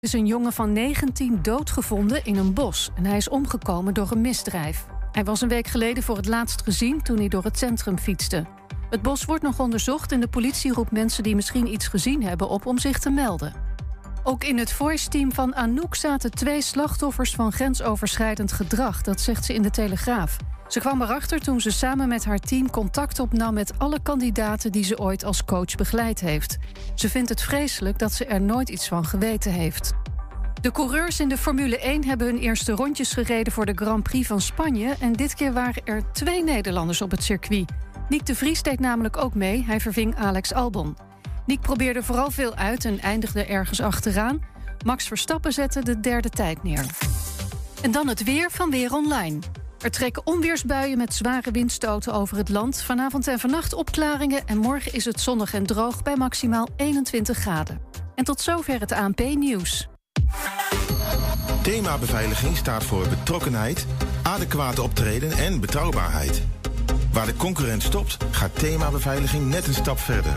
is een jongen van 19 doodgevonden in een bos en hij is omgekomen door een misdrijf. Hij was een week geleden voor het laatst gezien toen hij door het centrum fietste. Het bos wordt nog onderzocht en de politie roept mensen die misschien iets gezien hebben op om zich te melden. Ook in het voice-team van Anouk zaten twee slachtoffers van grensoverschrijdend gedrag, dat zegt ze in de Telegraaf. Ze kwam erachter toen ze samen met haar team contact opnam met alle kandidaten die ze ooit als coach begeleid heeft. Ze vindt het vreselijk dat ze er nooit iets van geweten heeft. De coureurs in de Formule 1 hebben hun eerste rondjes gereden voor de Grand Prix van Spanje. En dit keer waren er twee Nederlanders op het circuit. Nick de Vries deed namelijk ook mee. Hij verving Alex Albon. Nick probeerde vooral veel uit en eindigde ergens achteraan. Max Verstappen zette de derde tijd neer. En dan het weer van Weer Online. Er trekken onweersbuien met zware windstoten over het land. Vanavond en vannacht opklaringen en morgen is het zonnig en droog bij maximaal 21 graden. En tot zover het ANP-nieuws. Thema beveiliging staat voor betrokkenheid, adequate optreden en betrouwbaarheid. Waar de concurrent stopt, gaat thema beveiliging net een stap verder.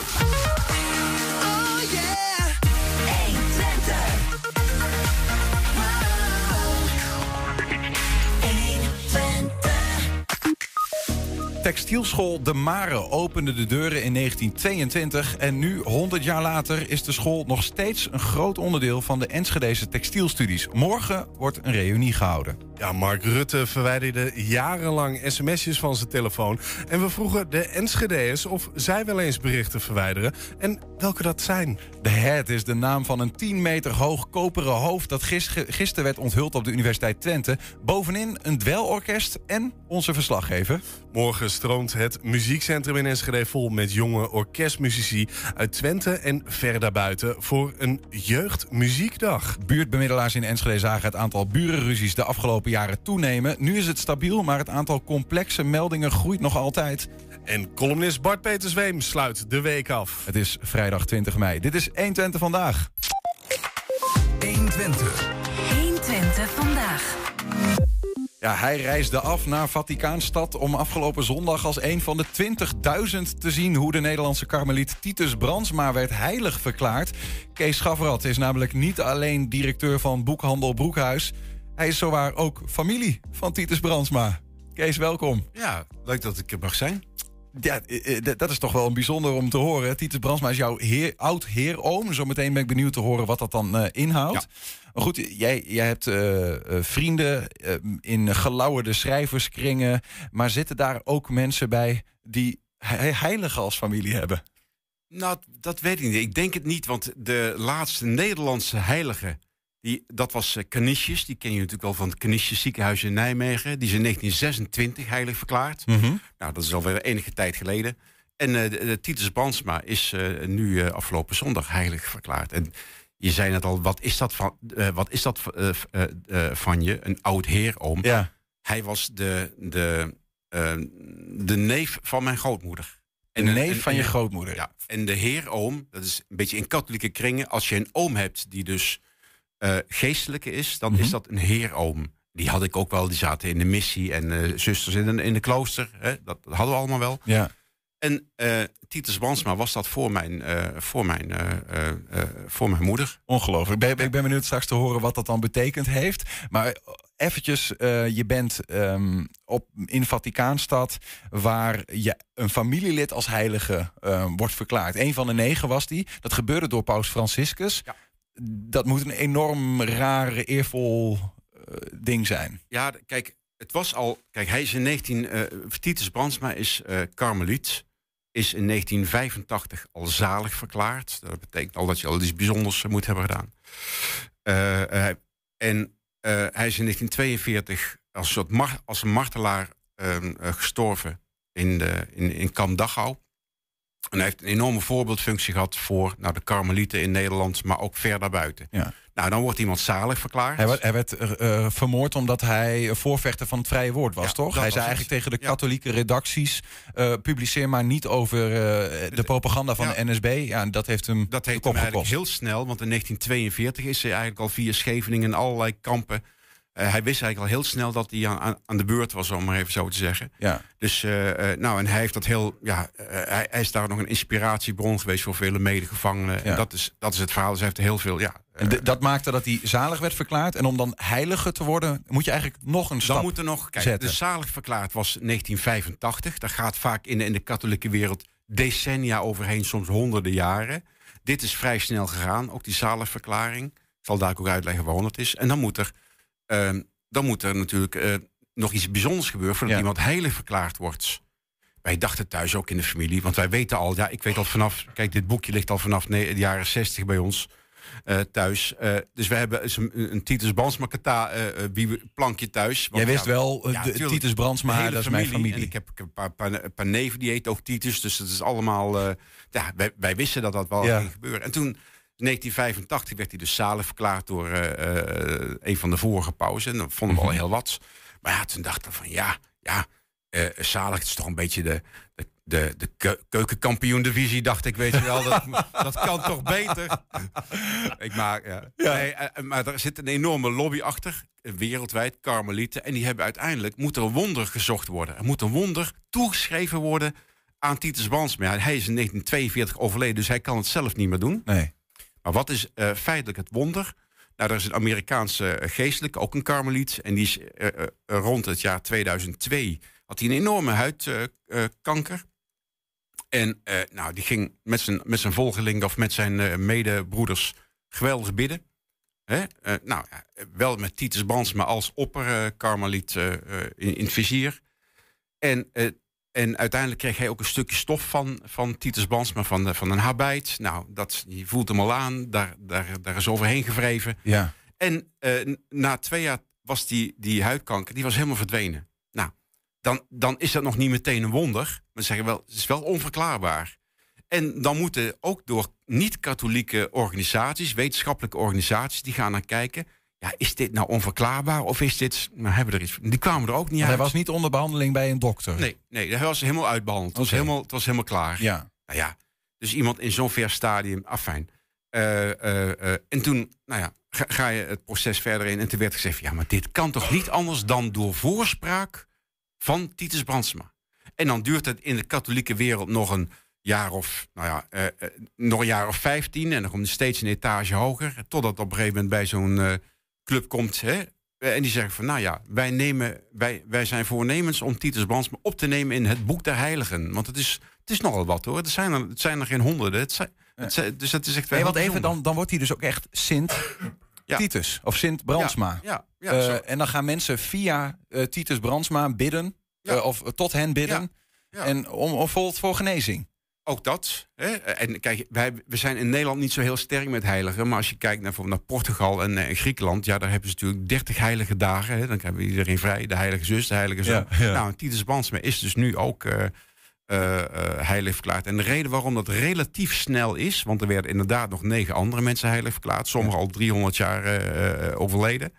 Textielschool De Mare opende de deuren in 1922 en nu, 100 jaar later, is de school nog steeds een groot onderdeel van de Enschedese textielstudies. Morgen wordt een reunie gehouden. Ja, Mark Rutte verwijderde jarenlang sms'jes van zijn telefoon. En we vroegen de Enschede'ers of zij wel eens berichten verwijderen en welke dat zijn. De Head is de naam van een 10 meter hoog koperen hoofd dat gisteren werd onthuld op de Universiteit Twente. Bovenin een dwelorkest en onze verslaggever. Morgen stroomt het muziekcentrum in Enschede vol met jonge orkestmuzici uit Twente en ver daarbuiten voor een jeugdmuziekdag. Buurtbemiddelaars in Enschede zagen het aantal burenruzies de afgelopen jaren toenemen. Nu is het stabiel, maar het aantal complexe meldingen groeit nog altijd. En columnist Bart Petersweem sluit de week af. Het is vrijdag 20 mei. Dit is 120 vandaag. 120. 120 vandaag. Ja, hij reisde af naar Vaticaanstad om afgelopen zondag als een van de 20.000 te zien hoe de Nederlandse karmeliet Titus Brandsma werd heilig verklaard. Kees Schafferat is namelijk niet alleen directeur van boekhandel Broekhuis. Hij is zowaar ook familie van Titus Brandsma. Kees, welkom. Ja, leuk dat ik er mag zijn. Ja, eh, eh, dat is toch wel een bijzonder om te horen. Titus Brandsma is jouw heer, oud heeroom. Zometeen ben ik benieuwd te horen wat dat dan uh, inhoudt. Maar goed, jij, jij hebt vrienden in gelauwerde schrijverskringen. Maar zitten daar ook mensen bij die heiligen als familie hebben? Nou, dat weet ik niet. Ik denk het niet, want de laatste Nederlandse heilige die, dat was uh, Canisius, die ken je natuurlijk wel van het Canisius ziekenhuis in Nijmegen. Die is in 1926 heilig verklaard. Mhm. Nou, dat is alweer enige tijd geleden. En uh, de, Titus Bansma is uh, nu afgelopen zondag heilig verklaard. En je zei net al, wat is dat van, wat is dat, van je? Een oud heeroom. Ja. Hij was de, de, de neef van mijn grootmoeder. En de neef van je grootmoeder? Ja. En de heeroom, dat is een beetje in katholieke kringen. Als je een oom hebt die dus uh, geestelijke is, dan is mhm. dat een heeroom. Die had ik ook wel, die zaten in de missie en uh, zusters in de, in de klooster. Hè? Dat, hadden we allemaal wel. Ja. En uh, Titus Bansma was dat voor mijn, voor mijn, voor mijn moeder. Ongelooflijk. Ik ben, ik ben benieuwd straks te horen wat dat dan betekend heeft. Maar eventjes, je bent um, op, in Vaticaanstad... waar je een familielid als heilige wordt verklaard. Een van de negen was die. Dat gebeurde door paus Franciscus. Ja dat moet een enorm raar, eervol uh, ding zijn. Ja, kijk, het was al. Kijk, hij is in 19. Uh, eh, Titus Brandsma is uh, karmeliet. Is in 1985 al zalig verklaard. Dat betekent al dat je al iets bijzonders moet hebben gedaan. en hij is in 1942 als soort een martelaar ehm, gestorven in, de, in, in Kamp Dachau. En hij heeft een enorme voorbeeldfunctie gehad voor nou, de karmelieten in Nederland, maar ook ver daarbuiten. Ja. Nou, dan wordt iemand zalig verklaard. Hij werd, hij werd eh, eh, vermoord omdat hij voorvechter van het vrije woord was, Ja, toch? Hij was zei eigenlijk tegen de Ja. katholieke redacties... eh, publiceer maar niet over de propaganda van Ja. de NSB. Ja, dat heeft hem Dat heeft hem eigenlijk gekost. heel snel, want in 1942 is hij eigenlijk al via Scheveningen allerlei kampen. Eh, hij wist eigenlijk al heel snel dat hij aan, de beurt was, om maar even zo te zeggen. Ja. Dus, eh, eh, nou, en hij heeft dat heel, ja, hij, hij is daar nog een inspiratiebron geweest voor vele medegevangenen. Ja. En dat is, dat is het verhaal. Dus hij heeft heel veel, ja. En dat maakte dat hij zalig werd verklaard. En om dan heilige te worden, moet je eigenlijk nog een stap Dan moet er nog, kijk, zetten. de zalig verklaard was 1985. Daar gaat vaak in de, in de katholieke wereld decennia overheen, soms honderden jaren. Dit is vrij snel gegaan, ook die zaligverklaring. Ik zal daar ook uitleggen waarom dat is. En dan moet er, dan moet er natuurlijk eh, nog iets bijzonders gebeuren voordat Ja. iemand heilig verklaard wordt. Wij dachten thuis ook in de familie, want wij weten al, ja, ik weet al vanaf, kijk, dit boekje ligt al vanaf de jaren 60 bij ons eh, thuis. Eh, dus we hebben een, een Titus eh, wie- plankje thuis. Want Jij wist ja, wel, ja, de. Titus Brandsma, dat is mijn familie. En ik heb een paar, paar, een paar neven die heet ook Titus. Dus dat is allemaal. ja, wij, wij wisten dat dat wel Ja. ging gebeuren. En toen, in 1985, werd hij dus zalig verklaard door eh, eh, een van de vorige pauzen. En dat vonden we al Mhm. heel wat. Maar ja, toen dachten we van ja, ja, eh, zalig het is toch een beetje de. de de, de keu- keukenkampioen-divisie, dacht ik, weet je wel. Dat, dat kan toch beter? ik maak, ja. Ja. Nee, maar er zit een enorme lobby achter, wereldwijd, Karmelieten. En die hebben uiteindelijk, moet er een wonder gezocht worden. Er moet een wonder toegeschreven worden aan Titus Brandsma. Hij is in 1942 overleden, dus hij kan het zelf niet meer doen. Nee. Maar wat is eh, feitelijk het wonder? Nou, er is een Amerikaanse eh, geestelijke, ook een karmeliet. En die is eh, rond het jaar 2002 had hij een enorme huidkanker. en nou, die ging met zijn, met zijn volgelingen of met zijn medebroeders geweldig bidden. Hè? Nou, wel met Titus Brandsma als opperkarmeliet in, in het vizier. En, en uiteindelijk kreeg hij ook een stukje stof van, van Titus Brandsma, van, de- van een habijt. Nou, dat, je voelt hem al aan, daar, daar, daar is overheen gewreven. Ja. En eh, na twee jaar was die, die huidkanker die was helemaal verdwenen. Nou, dan, dan is dat nog niet meteen een wonder. Maar ze zeggen wel, het is wel onverklaarbaar. En dan moeten ook door niet-katholieke organisaties, wetenschappelijke organisaties, die gaan naar kijken. Ja, is dit nou onverklaarbaar of is dit. Nou, hebben we er iets. Die kwamen er ook niet uit. hij was niet onder behandeling bij een dokter. Nee, nee, hij was helemaal uitbehandeld. Het, was helemaal, het was helemaal klaar. Ja. Nou ja, dus iemand in zo'n ver stadium, afijn. Eh, eh, eh, en toen, nou ja, ga, ga je het proces verder in. En toen werd gezegd, ja, maar dit kan toch niet anders dan door voorspraak van Titus Brandsma. En dan duurt het in de katholieke wereld nog een jaar of, nou ja, nog een jaar of vijftien. En dan komt het steeds een etage hoger. Totdat op een gegeven moment bij zo'n club komt. Hè, eh, en die zeggen van, nou ja, wij, nemen, wij, wij zijn voornemens om Titus Brandsma op te nemen in het boek der heiligen. Want het is, het is nogal wat hoor. Het zijn er, het zijn er geen honderden. Het zijn, het zijn- dus dat is echt wel Nee, want even, dan, dan wordt hij dus ook echt Sint Ja. Titus. Of Sint Brandsma. Ja, ja, Eh, zo. en dan gaan mensen via eh, Titus Brandsma bidden. Ja. eh, of tot hen bidden. Ja. En om, om voor, voor genezing. Ook dat. Hè? En kijk, wij, we zijn in Nederland niet zo heel sterk met heiligen. Maar als je kijkt naar, naar Portugal en, eh, en Griekenland... ja, daar hebben ze natuurlijk 30 heilige dagen. Hè? Dan hebben we iedereen vrij. De heilige zus, de heilige zoon. Ja, ja. Nou, Titus Brandsma is dus nu ook eh eh, heilig verklaard. En de reden waarom dat relatief snel is... want er werden inderdaad nog negen andere mensen heilig verklaard. Sommigen al 300 jaar overleden.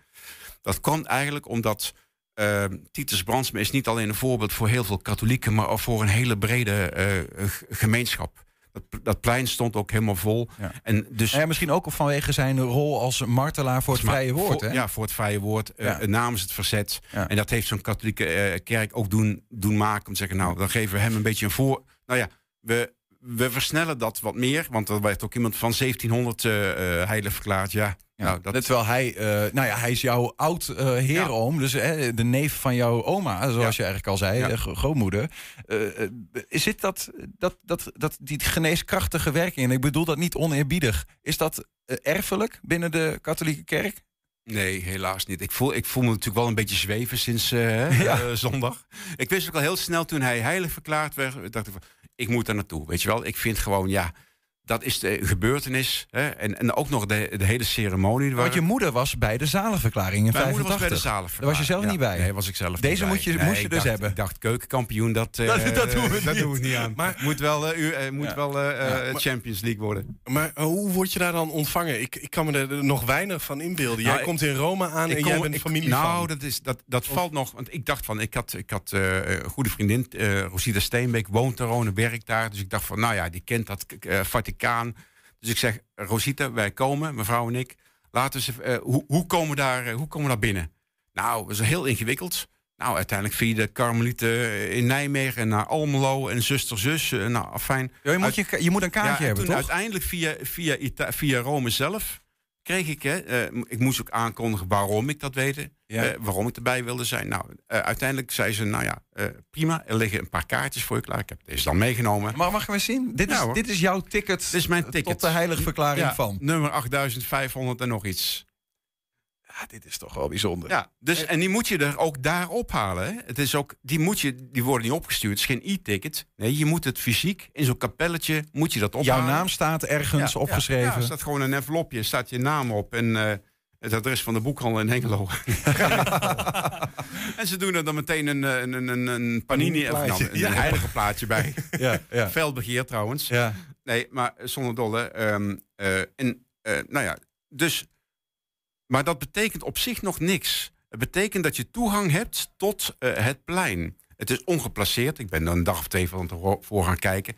Dat kwam eigenlijk omdat... eh, Titus Brandsma is niet alleen een voorbeeld voor heel veel katholieken... maar ook voor een hele brede eh, gemeenschap. Dat, dat plein stond ook helemaal vol. Ja. En dus Nou ja, misschien ook vanwege zijn rol als martelaar voor het vrije woord. voor- hè? Ja, voor het vrije woord. eh, Ja. namens het verzet. En dat heeft zo'n katholieke eh, kerk ook doen, doen maken. Om te zeggen, nou, dan geven we hem een beetje een voor... Nou ja, we, we versnellen dat wat meer. Want er werd ook iemand van 1700 eh eh, heilig verklaard. Ja, Ja, nou, dat, Terwijl hij, eh, nou ja, hij is jouw oud eh heeroom, dus de neef van jouw oma, zoals Ja. je eigenlijk al zei, Ja. grootmoeder. Is dit dat, dat, dat, dat, die geneeskrachtige werking, en ik bedoel dat niet oneerbiedig, is dat erfelijk binnen de katholieke kerk? Nee, helaas niet. Ik voel, ik voel me natuurlijk wel een beetje zweven sinds zondag. Ik wist ook al heel snel toen hij heilig verklaard werd. dacht ik van, ik moet daar naartoe. Weet je wel, ik vind gewoon, ja, dat is de gebeurtenis. Hè? En, en ook nog de, de hele ceremonie. Want je moeder was bij de zalenverklaring in Mijn moeder 85. was bij de zalenverklaring. Daar was je zelf Ja. niet bij? Nee, was ik zelf Deze niet moet je- bij. moest je dus dacht- hebben. Ik dacht keukenkampioen, dat, eh, Dat- dat doen we dat niet. doen we niet aan. Maar moet wel, eh, u, eh, moet Ja. wel maar- Champions League worden. Maar hoe word je daar dan ontvangen? Ik, ik kan me er nog weinig van inbeelden. Nou, jij komt in Rome aan en Ik jij kom- bent ik- familie Nou, van. dat, is, dat, dat valt nog. Want ik dacht van, ik had, ik had eh, een goede vriendin, eh, Rosita Steenbeek, woont er, woont, werkt daar. Dus ik dacht van, nou ja, die kent dat eh, Vaticaan. Dus ik zeg, Rosita, wij komen, mevrouw en ik. Laten we even, eh, hoe, hoe, komen we daar, eh, hoe komen we daar binnen? Nou, dat is heel ingewikkeld. Nou, uiteindelijk via de Karmelieten in Nijmegen en naar Almelo en zuster zus. eh, nou, fijn. Ja, je, moet je, je moet een kaartje Ja, hebben, toch? uiteindelijk via, via, Ita- via Rome zelf kreeg ik, hè, eh, ik moest ook aankondigen waarom ik dat weet, Ja. eh, waarom ik erbij wilde zijn. Nou, eh, uiteindelijk zei ze, nou ja, prima, er liggen een paar kaartjes voor je klaar. Ik heb deze dan meegenomen. Maar mag we eens zien? Dit is, dit is jouw ticket, Dit is mijn ticket. tot de heilige verklaring Ja, van. Nummer 8500 en nog iets. Ja, dit is toch wel bijzonder. Ja, dus, en die moet je er ook daar ophalen. Hè? Het is ook, die, moet je, die worden niet opgestuurd. Het is geen e-ticket. Nee, je moet het fysiek in zo'n kapelletje moet je dat ophalen. Jouw naam staat ergens Ja, opgeschreven. Ja, er staat gewoon een envelopje, staat je naam op en eh, het adres van de boekhandel in Hengelo. en ze doen er dan meteen een, eh, een, een, een, een panini, nou, een, Ja. een heilige plaatje bij. ja, ja. Fel begeer trouwens. ja. Nee, maar zonder dolle. ehm, eh, en, eh, nou ja, dus. Maar dat betekent op zich nog niks. Het betekent dat je toegang hebt tot eh, het plein. Het is ongeplaceerd. Ik ben er een dag of twee van tevoren gaan kijken.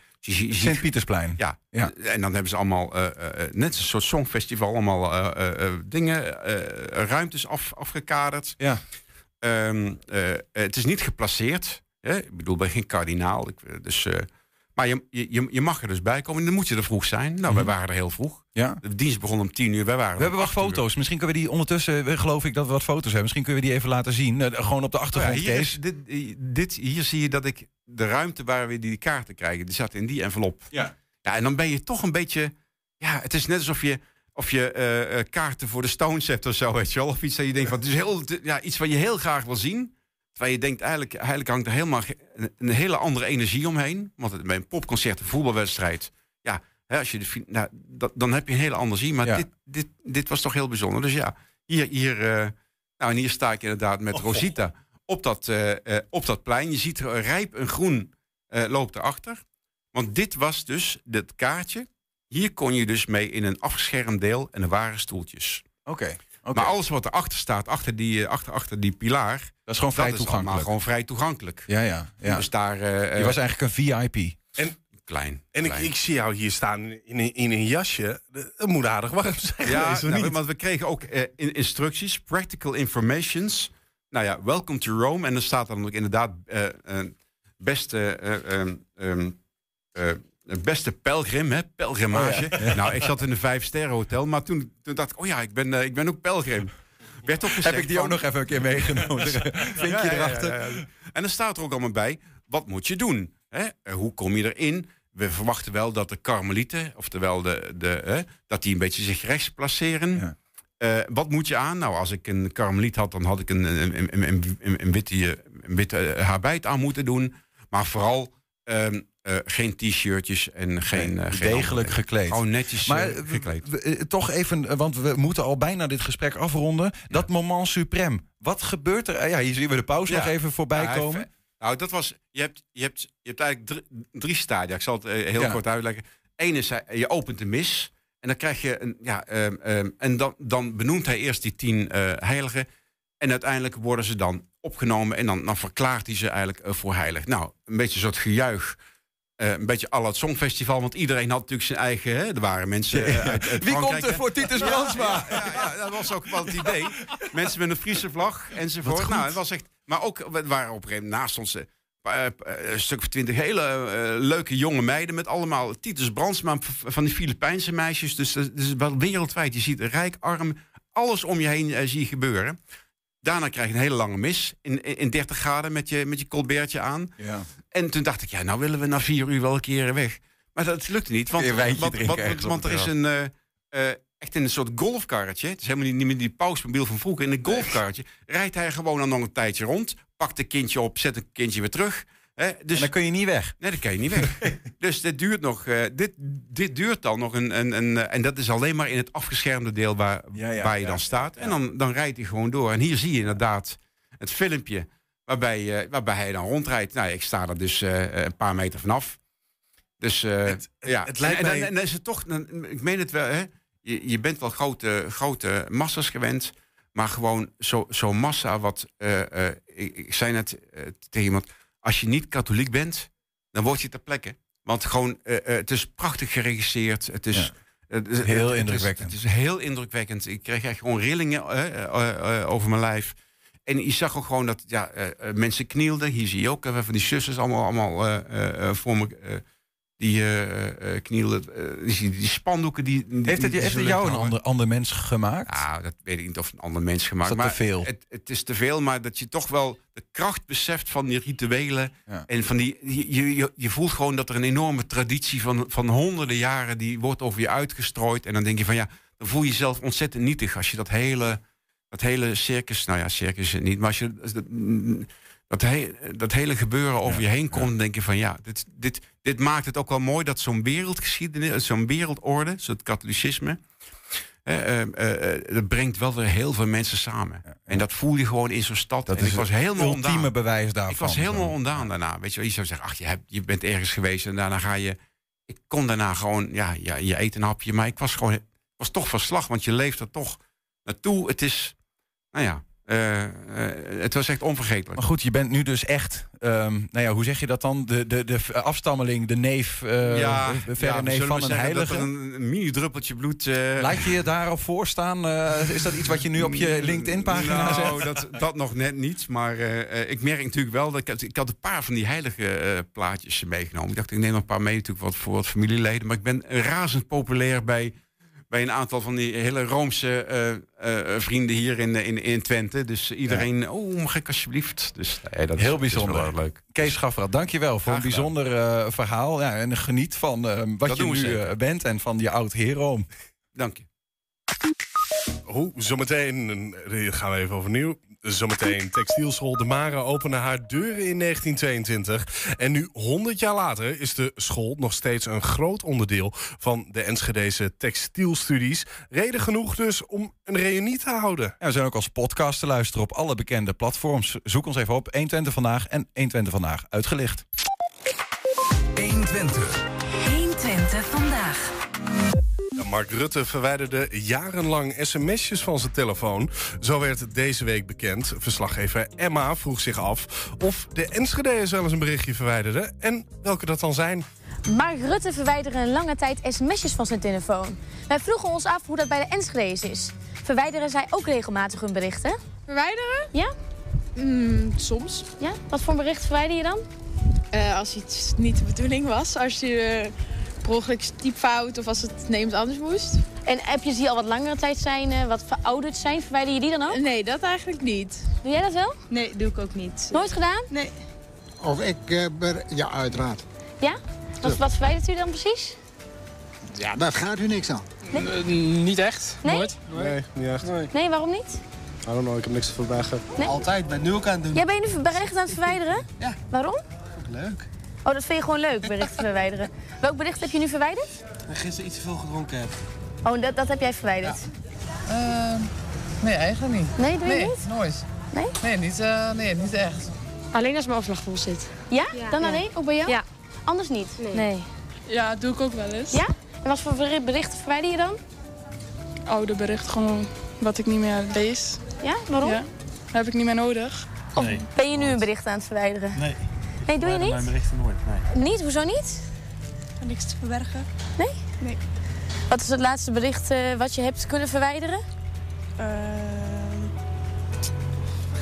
Sint-Pietersplein. ja. Ja. en dan hebben ze allemaal, eh, eh, net een soort songfestival, allemaal dingen, ruimtes af, afgekaderd. Ja. Ehm, eh, het is niet geplaceerd. Hè? Ik bedoel, ben geen kardinaal. Ik, dus, maar je, je, je mag er dus bij komen. Dan moet je er vroeg zijn. Nou, wij waren er heel vroeg. ja. De dienst begon om tien uur. Wij waren We hebben wat foto's. Misschien kunnen we die ondertussen, eh, geloof ik dat we wat foto's hebben. Misschien kunnen we die even laten zien. Eh, Gewoon op de Ja, achtergrond, hier, Kees. is, dit, dit, hier zie je dat ik de ruimte waar we die kaarten krijgen, die zat in die envelop. Ja. Ja, en dan ben je toch een beetje. Ja, het is net alsof je. Of je eh, eh, kaarten voor de Stones hebt of zo, weet je wel. Of iets dat je denkt van. Het is heel, ja, iets wat je heel graag wil zien. Terwijl je denkt, eigenlijk, eigenlijk hangt er helemaal een, een hele andere energie omheen. Want het- bij een popconcert, een voetbalwedstrijd. Ja, hè, als je de, nou, dat, dan heb je een hele andere zien. Maar Ja. dit, dit, dit was toch heel bijzonder. Dus ja, hier, hier, eh, nou, en hier sta ik inderdaad met Rosita op dat, eh, eh, op dat plein. Je ziet er rijp en groen loopt erachter. Want dit was dus het kaartje. Hier kon je dus mee in een afgeschermd deel en er waren stoeltjes. Oké. Maar alles wat erachter staat, achter die, eh, achter, achter die pilaar, Dat is gewoon vrij dat is allemaal toegankelijk. gewoon vrij toegankelijk. Ja, ja. ja. Dus daar eh, Je was eigenlijk een VIP. klein. En ik, klein. ik zie jou hier staan in, een- in een jasje. Het moet aardig warm zijn Ja, nou, niet? want we kregen ook in- instructies, practical informations. Nou ja, welcome to Rome. En dan staat dan ook inderdaad eh, beste, eh, eh, beste pelgrim, hè, pelgrimage. Oh Nou, ik zat in een vijf-sterren hotel, maar toen, toen dacht ik, oh ja, ik ben, eh, ik ben ook pelgrim. Werd ook gezegd Heb ik die van- ook nog even een keer meegenomen? Vinkje ja, ja, erachter. ja. En dan staat er ook allemaal bij, wat moet je doen? Hè? Eh, Hoe kom je erin? We verwachten wel dat de karmelieten, oftewel de, de, hè, dat die een beetje zich rechts placeren. Eh, wat moet je aan? Nou, als ik een karmeliet had, dan had ik een, een, een, een, witte, een witte aan moeten doen. Maar vooral ehm, eh, geen t-shirtjes en geen... eh, geen Degelijk gekleed. Gewoon netjes Maar eh, eh, gekleed. toch even, want we moeten al bijna dit gesprek afronden. Dat moment suprem. Wat gebeurt er? Ja, hier zien we de pauze Ja. nog even voorbij Ja, komen. Nou, dat was. Je hebt, je hebt, je hebt eigenlijk drie, drie stadia. Ik zal het heel kort uitleggen. Eén is, je opent de mis. En dan krijg je een. Ja, ehm, ehm, en dan, dan benoemt hij eerst die tien heiligen. En uiteindelijk worden ze dan opgenomen. En dan, dan verklaart hij ze eigenlijk voor heilig. Nou, een beetje een soort gejuich. Eh, een beetje al het Songfestival. Want iedereen had natuurlijk zijn eigen. Hè, er waren mensen eh, uit, uit Wie Frankrijk, komt er voor Titus Brandsma? Ja, ja, dat was ook wel het idee. Mensen met een Friese vlag enzovoort. Nou, het was echt. Maar ook, we waren op een gegeven moment naast ons. eh, een stuk of twintig hele leuke jonge meiden met allemaal Titus Brandsma van die Filipijnse meisjes. Dus dat is wel wereldwijd. Je ziet rijk, arm, alles om je heen zie je gebeuren. Daarna krijg je een hele lange mis in, in, in 30 graden met je, met je colbertje aan. Ja. En toen dacht ik, ja, nou willen we na vier uur wel een keer weg. Maar dat lukte niet. Want, er is een, eh, eh, echt in een soort golfkarretje. Het is helemaal niet, niet meer die pausmobiel van vroeger. In een golfkarretje rijdt hij gewoon dan nog een tijdje rond. Pakt een kindje op, zet een kindje weer terug. Hè, dus En dan kun je niet weg. Nee, dat kan je niet weg. dus dit duurt nog. eh, dit, dit duurt dan nog een. een, een eh, en dat is alleen maar in het afgeschermde deel waar, Ja, ja, waar je ja. dan staat. En dan, dan rijdt hij gewoon door. En hier zie je inderdaad het filmpje waarbij, eh, waarbij hij dan rondrijdt. Nou, ik sta er dus een paar meter vanaf. Dus Het- ja. het lijkt en, en, mij- dan- en dan is het toch. dan- ik meen het wel, hè? Je, je bent wel grote, grote massa's gewend. Maar gewoon zo- zo'n massa wat. ik, ik zei net tegen iemand. Als je niet katholiek bent, dan word je ter plekke. Want gewoon, eh, eh, het is prachtig geregisseerd. Het is. Ja. Heel het indrukwekkend. Het is, heel indrukwekkend. Ik kreeg echt gewoon rillingen eh, over mijn lijf. En je zag ook gewoon dat ja, mensen knielden. Hier zie je ook van die zusters allemaal, allemaal voor me. Die eh, eh, eh, die, die spandoeken die. die Heeft het, die heeft het jou een ander, ander mens gemaakt? Nou, dat weet ik niet of een ander mens gemaakt. Is dat maar te veel? Het, het is te veel, maar dat je toch wel de kracht beseft van die rituelen. Ja. En van die, je, je, je voelt gewoon dat er een enorme traditie van, van honderden jaren... die wordt over je uitgestrooid. En dan denk je van ja, dan voel je jezelf ontzettend nietig... als je dat hele, dat hele circus... Nou ja, circus niet, maar als je... dat, dat, he- dat hele gebeuren over je heen komt, denk je van ja, dit, dit, dit maakt het ook wel mooi dat zo'n wereldgeschiedenis, zo'n wereldorde, zo'n katholicisme, eh, eh, eh, dat brengt wel weer heel veel mensen samen. En dat voel je gewoon in zo'n stad. Dat en is ik was het helemaal ultieme ondaan. bewijs daarvan. Ik was helemaal Zo. ondaan daarna. Weet je, wel, je zou zeggen, ach, je, hebt, je bent ergens geweest en daarna ga je. Ik kon daarna gewoon, ja, ja, je eet een hapje, maar ik was gewoon, was toch van slag, want je leeft er toch naartoe. Het is, nou ja, eh, eh, het was echt onvergetelijk. Maar goed, je bent nu dus echt, ehm, nou ja, hoe zeg je dat dan? De, de, de afstammeling, de neef, eh, de verre ja, neef van een dat heilige. er een, een mini-druppeltje bloed. Laat je je daarop voorstaan? Is dat iets wat je nu op je LinkedIn-pagina nou, zet? dat, dat nog net niet. Maar ik merk natuurlijk wel dat ik, had- ik had een paar van die heilige plaatjes meegenomen. Ik dacht, ik neem nog een paar mee natuurlijk wat, voor wat familieleden. Maar ik ben razend populair bij, bij een aantal van die hele Roomse eh, eh, vrienden hier in, in, in Twente. Dus iedereen, oh, mag ik alsjeblieft? Dus nee, dat is- Heel dat is wel bijzonder. leuk. Kees Schafferat, dankjewel voor een Graag bijzonder eh, verhaal. Ja, en geniet van eh, wat Dat je nu eh, bent en van je oud heroom. Dank je. Hoe, zometeen eh, gaan we even overnieuw. Zometeen textielschool De Mare opende haar deuren in 1922. En nu, 100 jaar later, is de school nog steeds een groot onderdeel van de Enschedese textielstudies. Reden genoeg dus om een reunie te houden. Ja, we zijn ook als podcast te luisteren op alle bekende platforms. Zoek ons even op 120 vandaag en 120 vandaag uitgelicht. 120. 120 vandaag. Mark Rutte verwijderde jarenlang sms'jes van zijn telefoon. Zo werd het deze week bekend. Verslaggever Emma vroeg zich af of de Enschede'ers wel eens een berichtje verwijderden... en welke dat dan zijn. Mark Rutte verwijderde een lange tijd sms'jes van zijn telefoon. Wij vroegen ons af hoe dat bij de Enschede's is. Verwijderen zij ook regelmatig hun berichten? Verwijderen? Ja? Mm, soms. Ja? Wat voor bericht verwijder je dan? Eh, als iets niet de bedoeling was. Als je eh, per ongeluk typfout of als het neemt anders moest. En appjes die al wat langere tijd zijn, eh, wat verouderd zijn, verwijder je die dan ook? Nee, dat eigenlijk niet. Doe jij dat wel? Nee, doe ik ook niet. Nooit gedaan? Nee. Of ik, eh, ber- ja, uiteraard. Ja? Wat, wat verwijdert u dan precies? Ja, dat gaat u niks aan. niet echt. Nee? Nooit. Nee, niet echt. Nee, waarom niet? I don't know, ik heb niks te verbergen. Nee? Altijd, ben nu ook aan het doen. Jij ben je nu berichten aan het verwijderen? Ja. Waarom? Leuk. Oh, dat vind je gewoon leuk, berichten verwijderen. Welk bericht heb je nu verwijderd? Dat ik gisteren iets te veel gedronken heb. Oh, dat, dat heb jij verwijderd. nee, eigenlijk niet. Nee, doe je nee, niet? nooit. Nee? Nee, niet, eh, nee, niet echt. Alleen als mijn afslag vol zit. Ja? Dan alleen? Ook bij jou? Ja. Anders niet? Nee. Ja, dat doe ik ook wel eens. Ja? En wat voor beri- berichten verwijder je dan? Oude bericht gewoon wat ik niet meer lees. Ja? Waarom? Ja. Dat heb ik niet meer nodig. Of ben je nu een bericht aan het verwijderen? Nee. Nee, doe je niet? berichten nooit, nee. Niet? Hoezo niet? Niks te verbergen. Nee? Nee. Wat is het laatste bericht eh, wat je hebt kunnen verwijderen?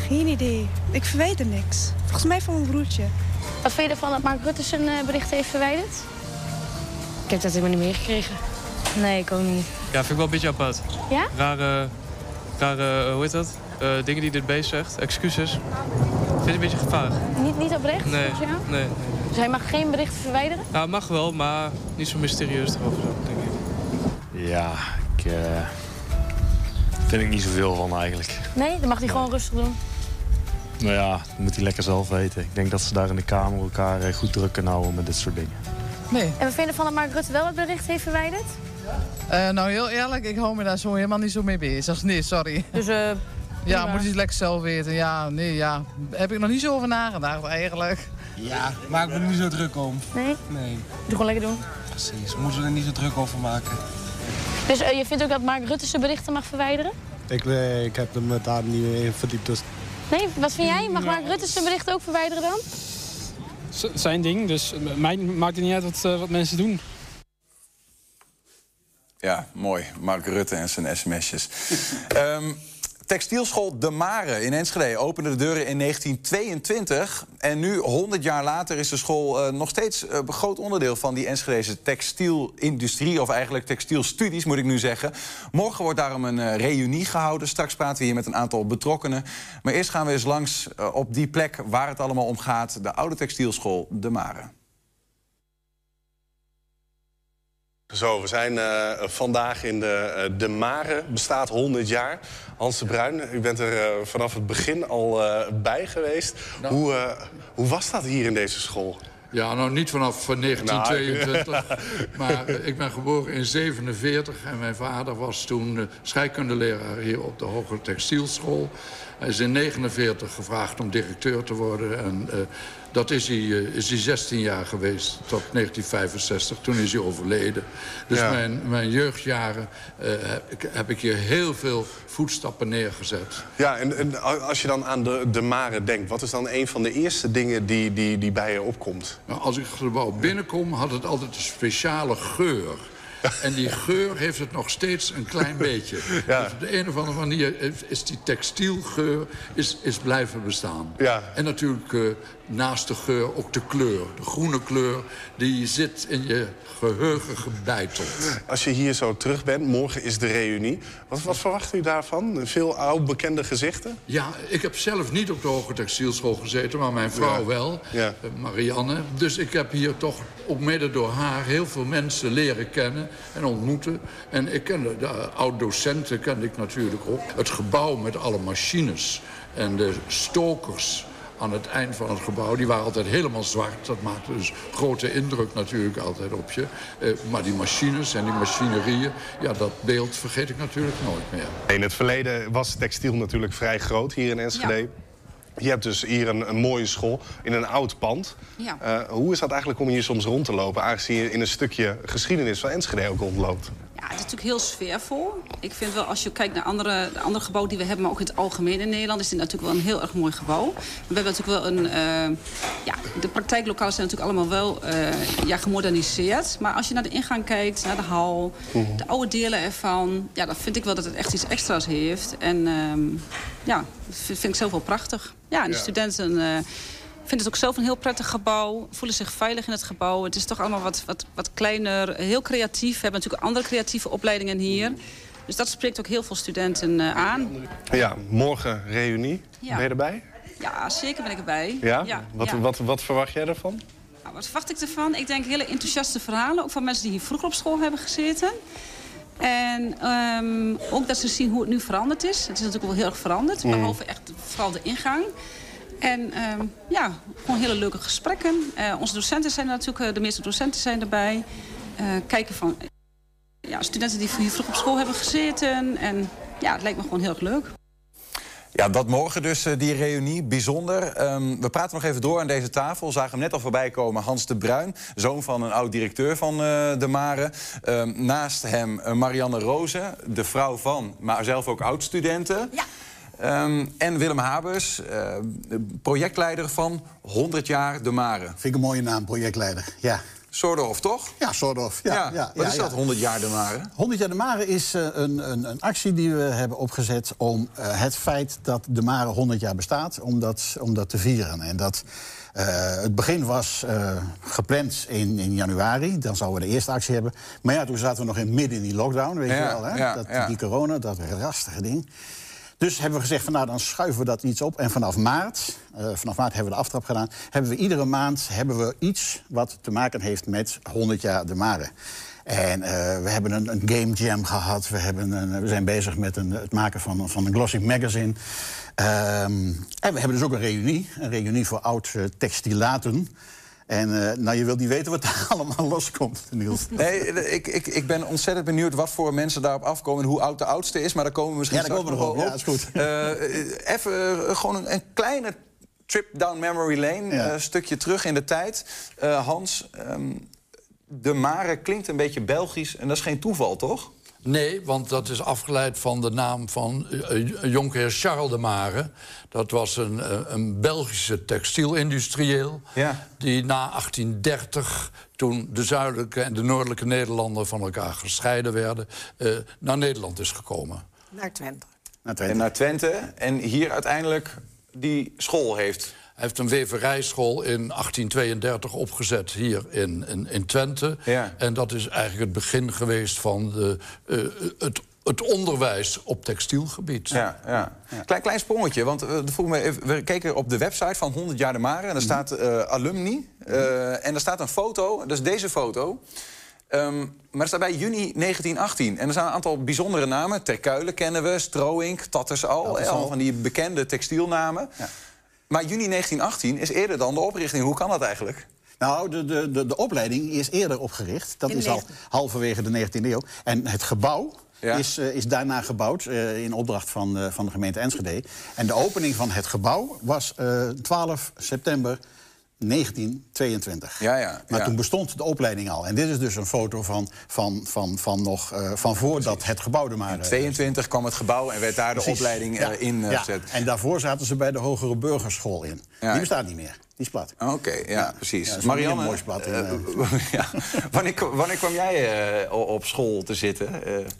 geen idee. Ik verwijder niks. Volgens mij van mijn broertje. Wat vind je ervan dat Mark Rutte zijn eh, bericht heeft verwijderd? Ik heb dat helemaal niet meegekregen. Nee, ik ook niet. Ja, vind ik wel een beetje apart. Ja? Rare, rare hoe heet dat? Eh, dingen die dit beest zegt. Excuses. Vind ik een beetje gevaarlijk. Niet, niet oprecht? Nee, volgens jou? nee. Dus hij mag geen berichten verwijderen? Nou, mag wel, maar niet zo mysterieus erover, denk ik. Ja, ik... eh, vind ik niet zoveel van eigenlijk. Nee, dan mag hij gewoon rustig doen. Nou ja, dat moet hij lekker zelf weten. Ik denk dat ze daar in de Kamer elkaar eh, goed druk kunnen houden met dit soort dingen. Nee. En we vinden van dat Mark Rutte wel het bericht heeft verwijderd? Eh, nou, heel eerlijk, ik hou me daar zo helemaal niet zo mee bezig. Nee, sorry. Dus eh. Ja, prima. moet hij het lekker zelf weten. Ja, nee, ja. Heb ik nog niet zo over nagedacht eigenlijk. Ja, maak me er niet zo druk om. Nee? Nee, Doe gewoon lekker doen. precies. Moeten we er niet zo druk over maken. Dus eh, je vindt ook dat Mark Rutte zijn berichten mag verwijderen? Ik, nee, ik heb me daar niet in verdiept. Dus Nee? Wat vind jij? Mag Mark Rutte zijn berichten ook verwijderen dan? Z- zijn ding, dus mij maakt het niet uit wat, eh, wat mensen doen. Ja, mooi. Mark Rutte en zijn sms'jes. Ehm, textielschool De Mare in Enschede opende de deuren in 1922. En nu, 100 jaar later, is de school eh, nog steeds eh, een groot onderdeel van die Enschedeze textielindustrie. Of eigenlijk textielstudies, moet ik nu zeggen. Morgen wordt daarom een eh, reunie gehouden. Straks praten we hier met een aantal betrokkenen. Maar eerst gaan we eens langs eh, op die plek waar het allemaal om gaat. De oude textielschool De Mare. Zo, we zijn eh, vandaag in de, eh, de Mare, bestaat 100 jaar. Hans de Bruin, u bent er eh, vanaf het begin al bij geweest. Hoe, eh, hoe was dat hier in deze school? Ja, nou niet vanaf eh, 1922. maar eh, ik ben geboren in 47 en mijn vader was toen scheikundeleraar hier op de Hoge Textielschool. Hij is in 49 gevraagd om directeur te worden en dat is hij, eh, is hij 16 jaar geweest, tot 1965. Toen is hij overleden. Dus Ja. mijn, mijn jeugdjaren eh, heb, ik, heb ik hier heel veel voetstappen neergezet. Ja, en, en als je dan aan de, de Mare denkt... wat is dan een van de eerste dingen die, die, die bij je opkomt? Nou, als ik het gebouw binnenkom, had het altijd een speciale geur. En die geur heeft het nog steeds een klein beetje. Dus op de een of andere manier is- die textielgeur is, is blijven bestaan. Ja. En natuurlijk eh, naast de geur ook de kleur. De groene kleur, die zit in je geheugen gebeiteld. Als je hier zo terug bent, morgen is de reunie. Wat, wat verwacht u daarvan? Veel oud bekende gezichten? Ja, ik heb zelf niet op de Hoge Textielschool gezeten, maar mijn vrouw Ja. wel, Ja. eh, Marianne. Dus ik heb hier toch, ook mede door haar, heel veel mensen leren kennen en ontmoeten. En ik kende de oud-docenten kende ik natuurlijk ook. Het gebouw met alle machines en de stokers aan het eind van het gebouw. Die waren altijd helemaal zwart. Dat maakte dus grote indruk natuurlijk altijd op je. Eh, maar die machines en die machinerieën, ja, dat beeld vergeet ik natuurlijk nooit meer. In het verleden was textiel natuurlijk vrij groot hier in Enschede. Je hebt dus hier een, een mooie school in een oud pand. Ja. Eh, hoe is dat eigenlijk om hier soms rond te lopen... aangezien je in een stukje geschiedenis van Enschede ook rondloopt? Ja, het is natuurlijk heel sfeervol. Ik vind wel, als je kijkt naar andere, de andere gebouwen die we hebben... maar ook in het algemeen in Nederland... is dit natuurlijk wel een heel erg mooi gebouw. We hebben natuurlijk wel een... eh, ja, de praktijklokalen zijn natuurlijk allemaal wel eh, ja, gemoderniseerd. Maar als je naar de ingang kijkt, naar de hal... de oude delen ervan... ja, dan vind ik wel dat het echt iets extra's heeft. En ehm, ja, dat vind, vind ik zelf wel prachtig. Ja, en de Ja. studenten... eh, vinden het ook zelf een heel prettig gebouw. Voelen zich veilig in het gebouw. Het is toch allemaal wat, wat, wat kleiner. Heel creatief. We hebben natuurlijk andere creatieve opleidingen hier. Dus dat spreekt ook heel veel studenten eh, aan. Ja, morgen reunie. Ja. Ben je erbij? Ja, zeker ben ik erbij. Ja? wat, ja. Wat, wat verwacht jij ervan? Nou, wat verwacht ik ervan? Ik denk hele enthousiaste verhalen. Ook van mensen die hier vroeger op school hebben gezeten. En ehm, ook dat ze zien hoe het nu veranderd is. Het is natuurlijk wel heel erg veranderd. Mhm. Behalve echt vooral de ingang. En ehm, ja, gewoon hele leuke gesprekken. Eh, onze docenten zijn er natuurlijk, eh, de meeste docenten zijn erbij. Eh, kijken van ja, studenten die hier vroeg op school hebben gezeten. En ja, het lijkt me gewoon heel erg leuk. Ja, dat morgen dus, die reunie. Bijzonder. Ehm, we praten nog even door aan deze tafel. Zagen hem net al voorbij komen. Hans de Bruin, zoon van een oud-directeur van eh, de Mare. Ehm, naast hem Marianne Rozen, de vrouw van, maar zelf ook oud-studenten. Ja. En Willem Habers, eh, projectleider van 100 jaar de Mare. Vind ik een mooie naam, projectleider. Ja. Soordorf, toch? Ja, Soordorf. Ja, Ja, ja, wat ja, is dat, ja. 100 jaar de Mare? 100 jaar de Mare is eh, een, een, een actie die we hebben opgezet om eh, het feit dat de Mare 100 jaar bestaat, om dat, om dat te vieren. En dat, het begin was gepland in, in januari, dan zouden we de eerste actie hebben. Maar ja, toen zaten we nog in, midden in die lockdown, weet je wel. Hè? dat. Die corona, dat rastige ding. Dus hebben we gezegd, van, nou, dan schuiven we dat iets op. En vanaf maart, eh, vanaf maart hebben we de aftrap gedaan... hebben we iedere maand hebben we iets wat te maken heeft met 100 jaar de Mare. En eh, we hebben een, een game jam gehad. We, hebben een, we zijn bezig met een, het maken van, van een glossy magazine. Ehm, en we hebben dus ook een reunie. Een reunie voor oud eh. En eh, nou, je wilt niet weten wat daar allemaal loskomt, Niels. Nee, ik, ik, ik ben ontzettend benieuwd wat voor mensen daarop afkomen... en hoe oud de oudste is, maar daar komen we misschien Ja, daar straks komen we nog op. op. Ja, is goed. Eh, even eh, gewoon een, een kleine trip down memory lane. Ja. Een stukje terug in de tijd. Eh, Hans, ehm, de Mare klinkt een beetje Belgisch en dat is geen toeval, toch? Nee, want dat is afgeleid van de naam van uh, jonkheer Charles de Mare. Dat was een, uh, een Belgische textielindustrieel... Ja. die na 1830, toen de zuidelijke en de noordelijke Nederlanden... van elkaar gescheiden werden, uh, naar Nederland is gekomen. Naar Twente. Naar Twente. En naar Twente. En hier uiteindelijk die school heeft. Hij heeft een weverijschool in 1832 opgezet hier in, in, in Twente. Ja. En dat is eigenlijk het begin geweest van de, uh, het, het onderwijs op textielgebied. Ja, ja. Klein, klein sprongetje, want uh, vroeg me even, we keken op de website van 100 jaar de Mare... en daar staat uh, alumni, uh, en daar staat een foto, dat is deze foto... Um, maar er staat bij juni 1918. En er zijn een aantal bijzondere namen. Terkuilen kennen we, Stroink, Tattersal. Al van die bekende textielnamen. Ja. Maar juni 1918 is eerder dan de oprichting. Hoe kan dat eigenlijk? Nou, de, de, de, de opleiding is eerder opgericht. Dat is al halverwege de 19e eeuw. En het gebouw Ja. is, uh, is daarna gebouwd uh, in opdracht van, uh, van de gemeente Enschede. En de opening van het gebouw was 12 september 1922. Ja, ja, maar ja. toen bestond de opleiding al. En dit is dus een foto van, van, van, van, nog, uh, van voordat Precies. het gebouw er maar... In 22 kwam het gebouw en werd daar de opleiding ja. uh, in ja. gezet. En daarvoor zaten ze bij de Hogere Burgerschool in. Ja. Die bestaat niet meer. Die is plat. Oké, okay, ja, precies. Ja, Marianne, een mooi plat. In, uh, ja. wanneer, wanneer kwam jij op school te zitten?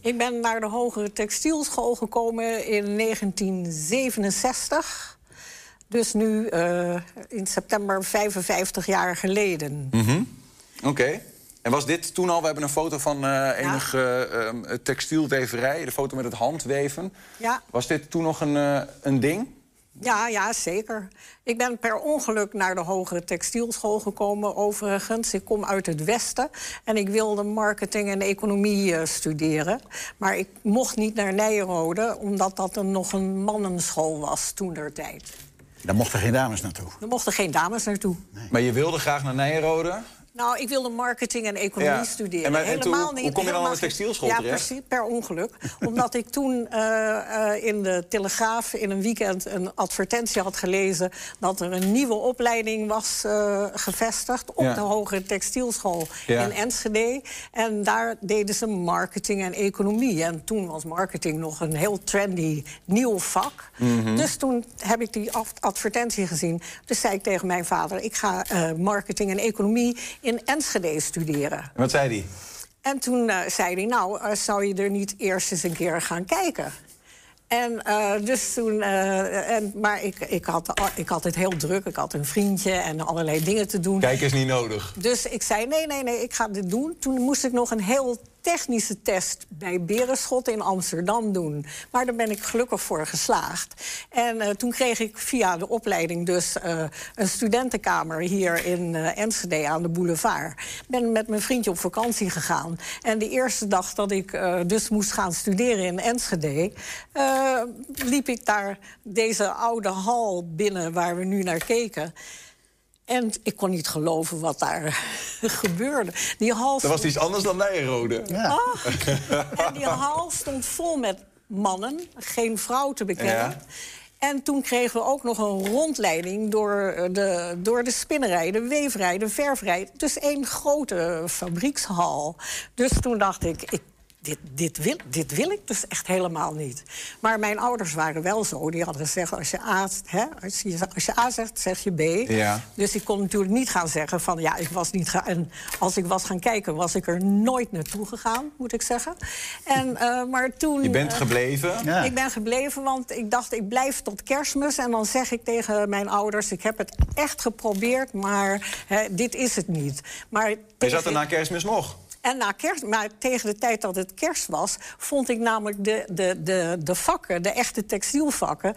Ik ben naar de Hogere Textielschool gekomen in 1967. Dus nu uh, in september 55 jaar geleden. Mm -hmm. Oké. Okay. En was dit toen al? We hebben een foto van uh, enige uh, uh, textielweverij. De foto met het handweven. Ja. Was dit toen nog een, uh, een ding? Ja, ja, zeker. Ik ben per ongeluk naar de hogere textielschool gekomen. Overigens, ik kom uit het Westen en ik wilde marketing en economie studeren. Maar ik mocht niet naar Nijrode, omdat dat een, nog een mannenschool was toen der tijd. Daar mochten geen dames naartoe. Er mochten geen dames naartoe. Nee. Maar je wilde graag naar Nijrode? Nou, ik wilde marketing en economie ja. studeren. En, maar, en helemaal toen, niet. Hoe kom je dan aan de textielschool ja, terecht? precies, per ongeluk. Omdat ik toen eh, eh, in de Telegraaf in een weekend een advertentie had gelezen... dat er een nieuwe opleiding was eh, gevestigd op Ja. de Hogere Textielschool in Enschede. En daar deden ze marketing en economie. En toen was marketing nog een heel trendy nieuw vak. Mhm. Dus toen heb ik die advertentie gezien. Dus zei ik tegen mijn vader, ik ga marketing en economie in Enschede studeren. En wat zei die? En toen eh, zei hij, nou, eh, zou je er niet eerst eens een keer gaan kijken? En eh, dus toen, en, maar ik, ik, had, ik had het heel druk. Ik had een vriendje en allerlei dingen te doen. Kijk is niet nodig. Dus ik zei, nee, nee, nee, ik ga dit doen. Toen moest ik nog een heel technische test bij Berenschot in Amsterdam doen. Maar daar ben ik gelukkig voor geslaagd. En eh, toen kreeg ik via de opleiding dus eh, een studentenkamer hier in eh, Enschede aan de boulevard. Ben met mijn vriendje op vakantie gegaan. En de eerste dag dat ik dus moest gaan studeren in Enschede... liep ik daar deze oude hal binnen waar we nu naar keken... En ik kon niet geloven wat daar gebeurde. Die hal Dat was iets anders dan Nijrode. Ah, en die hal stond vol met mannen, geen vrouw te bekennen. Ja. En toen kregen we ook nog een rondleiding door eh, de, door de spinnerij, de weverij, de ververij. Dus één grote fabriekshal. Dus toen dacht ik, ik dit, dit, wil, dit wil ik dus echt helemaal niet. Maar mijn ouders waren wel zo. Die hadden gezegd, als je A, hè, als je, als je A zegt, zeg je B. Ja. Dus ik kon natuurlijk niet gaan zeggen van ja, ik was niet gaan. En als ik was gaan kijken, was ik er nooit naartoe gegaan, moet ik zeggen. En, eh, maar toen. Je bent eh, gebleven? Ik ben gebleven, want ik dacht, ik blijf tot kerstmis. En dan zeg ik tegen mijn ouders, ik heb het echt geprobeerd, maar hè, dit is het niet. Maar Je zat er na kerstmis nog? En na kerst, maar tegen de tijd dat het kerst was, vond ik namelijk de, de, de, de vakken, de echte textielvakken,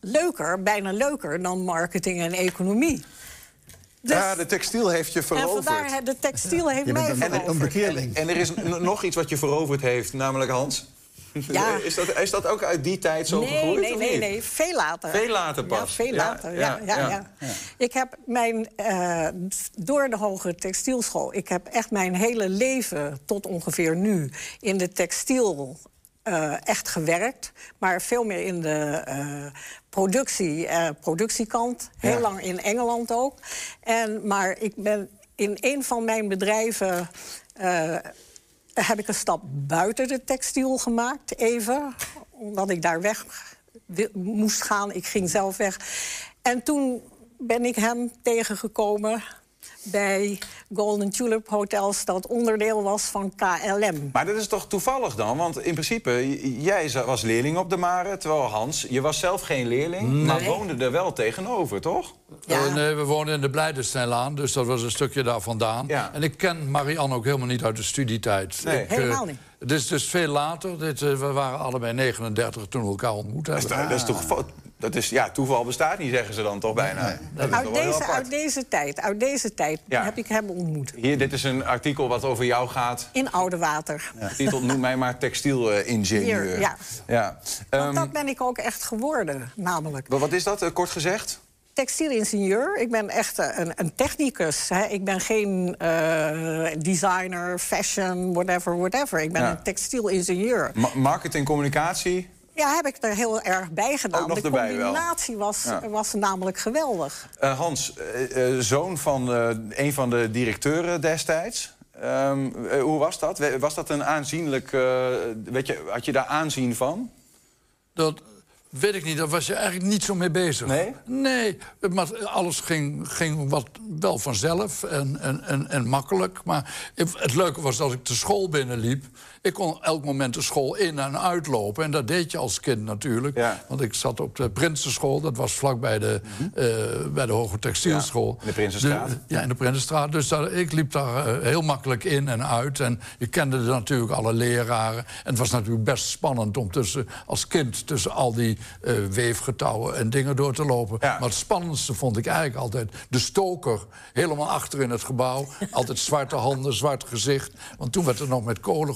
leuker, bijna leuker dan marketing en economie. Dus- ja, de textiel heeft je en veroverd. vandaar, de textiel heeft Je mij bent een- veroverd. een bekeerling. En er is nog iets wat je veroverd heeft, namelijk Hans. Ja. Is, dat, is dat ook uit die tijd zo nee, gegroeid? nee, nee, nee, veel later. Veel later pas. Ja, veel later. Ja, ja, ja. Ik heb mijn, eh, door de hogere textielschool... ik heb echt mijn hele leven tot ongeveer nu in de textiel eh, echt gewerkt. Maar veel meer in de eh, productie, productiekant. Heel lang in Engeland ook. En, maar ik ben in een van mijn bedrijven... heb ik een stap buiten de textiel gemaakt, even. Omdat ik daar weg moest gaan. Ik ging zelf weg. En toen ben ik hem tegengekomen bij Golden Tulip Hotels... dat onderdeel was van KLM. Maar dat is toch toevallig dan? Want in principe, jij was leerling op de Mare, terwijl Hans, je was zelf geen leerling, maar woonde er wel tegenover, toch? Eh, nee, we wonen in de Blijdensteinlaan, dus dat was een stukje daar vandaan. En ik ken Marianne ook helemaal niet uit de studietijd. Nee. Ik, eh, Helemaal niet. Het is dus veel later. Dit, eh, we waren allebei 39 toen we elkaar ontmoet Dat is, toch- dat is toch fo- dat is, ja, toeval bestaat niet, zeggen ze dan toch bijna. Dat is Uit toch deze, uit deze tijd, uit deze tijd Ja. heb ik hem ontmoet. Hier, dit is een artikel wat over jou gaat. In Oude Water. De titel noemt mij maar textielingenieur. Hier, ja. ja. Want Ehm, dat ben ik ook echt geworden, namelijk. wat- wat is dat, eh, kort gezegd? Textielingenieur. Ik ben echt eh, een, een technicus. Hè. Ik ben geen eh, designer, fashion, whatever, whatever. Ik ben Ja. een textielingenieur. Ma- marketing, communicatie. Ja, heb ik er heel erg bij gedaan. Ook nog De erbij wel. combinatie was, Ja. was namelijk geweldig. Eh, Hans, zoon van eh, een van de directeuren destijds. Ehm, eh, hoe was dat? Was dat een aanzienlijk... eh, weet je, had je daar aanzien van? Dat weet ik niet, daar was je eigenlijk niet zo mee bezig. Nee? Nee, maar alles ging, ging wat wel vanzelf en, en, en, en makkelijk. Maar het leuke was dat ik de school binnenliep. Ik kon elk moment de school in en uitlopen. En dat deed je als kind natuurlijk. Want ik zat op de Prinsenschool. Dat was vlakbij de, eh, bij de Hoge Textielschool. in de Prinsenstraat. De- ja, in de Prinsenstraat. Dus daar, ik liep daar eh, heel makkelijk in en uit. En je kende natuurlijk alle leraren. En het was natuurlijk best spannend om tussen, als kind tussen al die eh, weefgetouwen en dingen door te lopen. Maar het spannendste vond ik eigenlijk altijd de stoker. Helemaal achter in het gebouw. altijd zwarte handen, zwart gezicht. Want toen werd er nog met kolen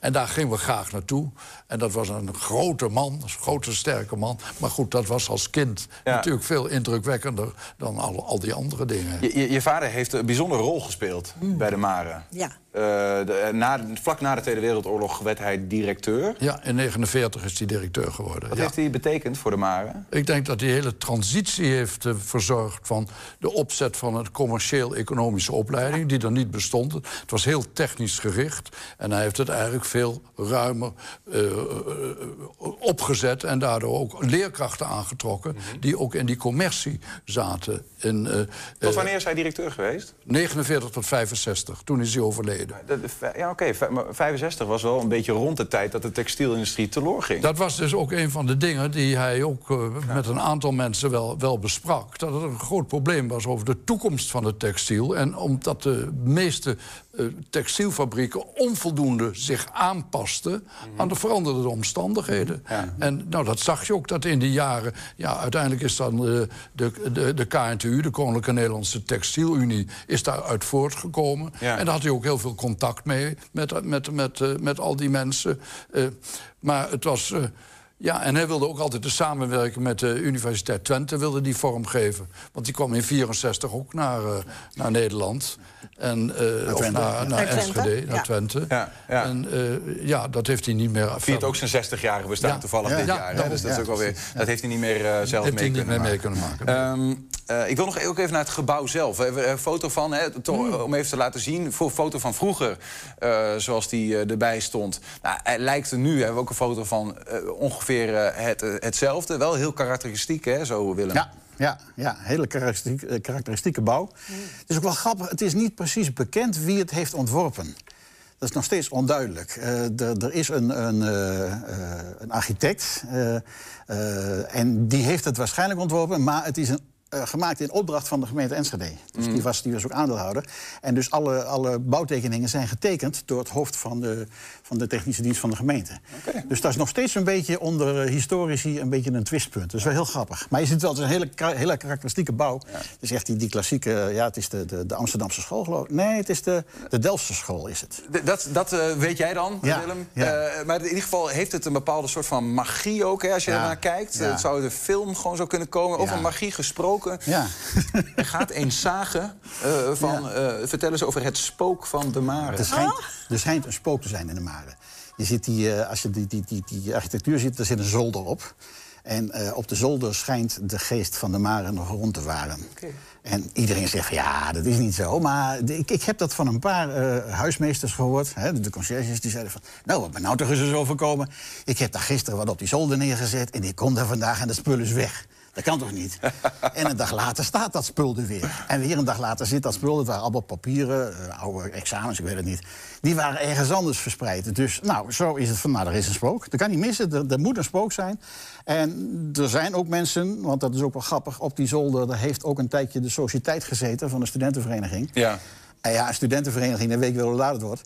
En daar gingen we graag naartoe. En dat was een grote man, een grote sterke man. Maar goed, dat was als kind natuurlijk veel indrukwekkender dan al, al die andere dingen. Je, je, je vader heeft een bijzondere rol gespeeld bij de Mare. Ja. Eh, de- na, vlak na de Tweede Wereldoorlog werd hij directeur. Ja, in 49 is hij directeur geworden. Wat ja. heeft hij betekend voor de Mare? Ik denk dat die hele transitie heeft eh, verzorgd van de opzet van een commercieel-economische opleiding, die er niet bestond. Het was heel technisch gericht en hij heeft het eigenlijk veel ruimer eh, eh, opgezet en daardoor ook leerkrachten aangetrokken die ook in die commercie zaten. In, eh, Tot eh, wanneer is hij directeur geweest? 49 tot 65, toen is hij overleden. Ja, oké. maar 65 was wel een beetje rond de tijd dat de textielindustrie teloor ging. Dat was dus ook een van de dingen die hij ook eh, met een aantal mensen wel, wel besprak. Dat het een groot probleem was over de toekomst van het textiel. En omdat de meeste eh, textielfabrieken onvoldoende zich aanpasten aan de veranderde omstandigheden. En nou, dat zag je ook dat in die jaren. Ja, uiteindelijk is dan de, de, de, de KNTU, de Koninklijke Nederlandse Textielunie, is daaruit voortgekomen. Ja. En daar had hij ook heel veel contact mee met, met, met, eh, met al die mensen. Eh, maar het was. eh, ja, en hij wilde ook altijd de samenwerking met de Universiteit Twente wilde die vormgeven. Want die kwam in 64 ook naar, eh, naar Nederland. En, eh, of naar, ja. naar Naar Twente, Enschede, naar ja. Twente. Ja, ja. En eh, ja, dat heeft hij niet meer... Viert ook zijn 60-jarige bestaan Ja. toevallig Ja. dit Ja, jaar. hè? Dus dat, is ook wel weer, precies. dat heeft hij niet meer eh, zelf Heeft mee, kunnen, mee maken. kunnen maken. Ehm, eh, ik wil nog ook even naar het gebouw zelf. We hebben een foto van, hè, toch, Hmm. om even te laten zien. Een foto van vroeger, eh, zoals die erbij stond. Nou, hij lijkt er nu, hebben we ook een foto van ongeveer het, hetzelfde. Wel heel karakteristiek, hè, zo Willem. Ja, ja, ja hele karakteristiek, eh, karakteristieke bouw. Het is ook wel grappig, het is niet precies bekend wie het heeft ontworpen. Dat is nog steeds onduidelijk. Eh, er- is een, een, eh, een architect en die heeft het waarschijnlijk ontworpen... maar het is een gemaakt in opdracht van de gemeente Enschede. Dus Mm. die, was, die was ook aandeelhouder. En dus alle, alle bouwtekeningen zijn getekend door het hoofd van de, van de technische dienst van de gemeente. Dus dat is nog steeds een beetje onder eh, historici een beetje een twistpunt. Dat is wel heel grappig. Maar je ziet wel, het is een hele, hele karakteristieke bouw. Het is echt die, die klassieke, eh, ja, het is de, de, de Amsterdamse school geloof ik. Nee, het is de, de Delftse school is het. Dat, dat eh, weet jij dan, Ja, Willem. ja. Maar in ieder geval heeft het een bepaalde soort van magie ook, hè, als je ernaar kijkt. Het zou de film gewoon zo kunnen komen. Over magie gesproken. Ja. Er gaat een zagen van... vertel eens over het spook van de Mare. Er schijnt, er schijnt een spook te zijn in de Mare. Je ziet die, eh, als je die, die, die, die architectuur ziet, er zit een zolder op. En eh, op de zolder schijnt de geest van de Mare nog rond te waren. En iedereen zegt van ja, dat is niet zo. Maar de- ik, ik heb dat van een paar eh, huismeesters gehoord. Hè, de, de conciërges die zeiden van... nou, wat me nou toch eens is overkomen. Ik heb daar gisteren wat op die zolder neergezet... en ik kom daar vandaag en dat spul is weg. Dat kan toch niet? en een dag later staat dat spul er weer. En weer een dag later zit dat spul, het waren allemaal papieren, eh, oude examens, ik weet het niet. Die waren ergens anders verspreid. Dus nou, zo is het van, nou, er is een spook. Dat kan niet missen, er, er moet een spook zijn. En er zijn ook mensen, want dat is ook wel grappig, op die zolder... daar heeft ook een tijdje de sociëteit gezeten van de studentenvereniging. Ja. En ja, een studentenvereniging, dan weet je wel hoe laat het wordt.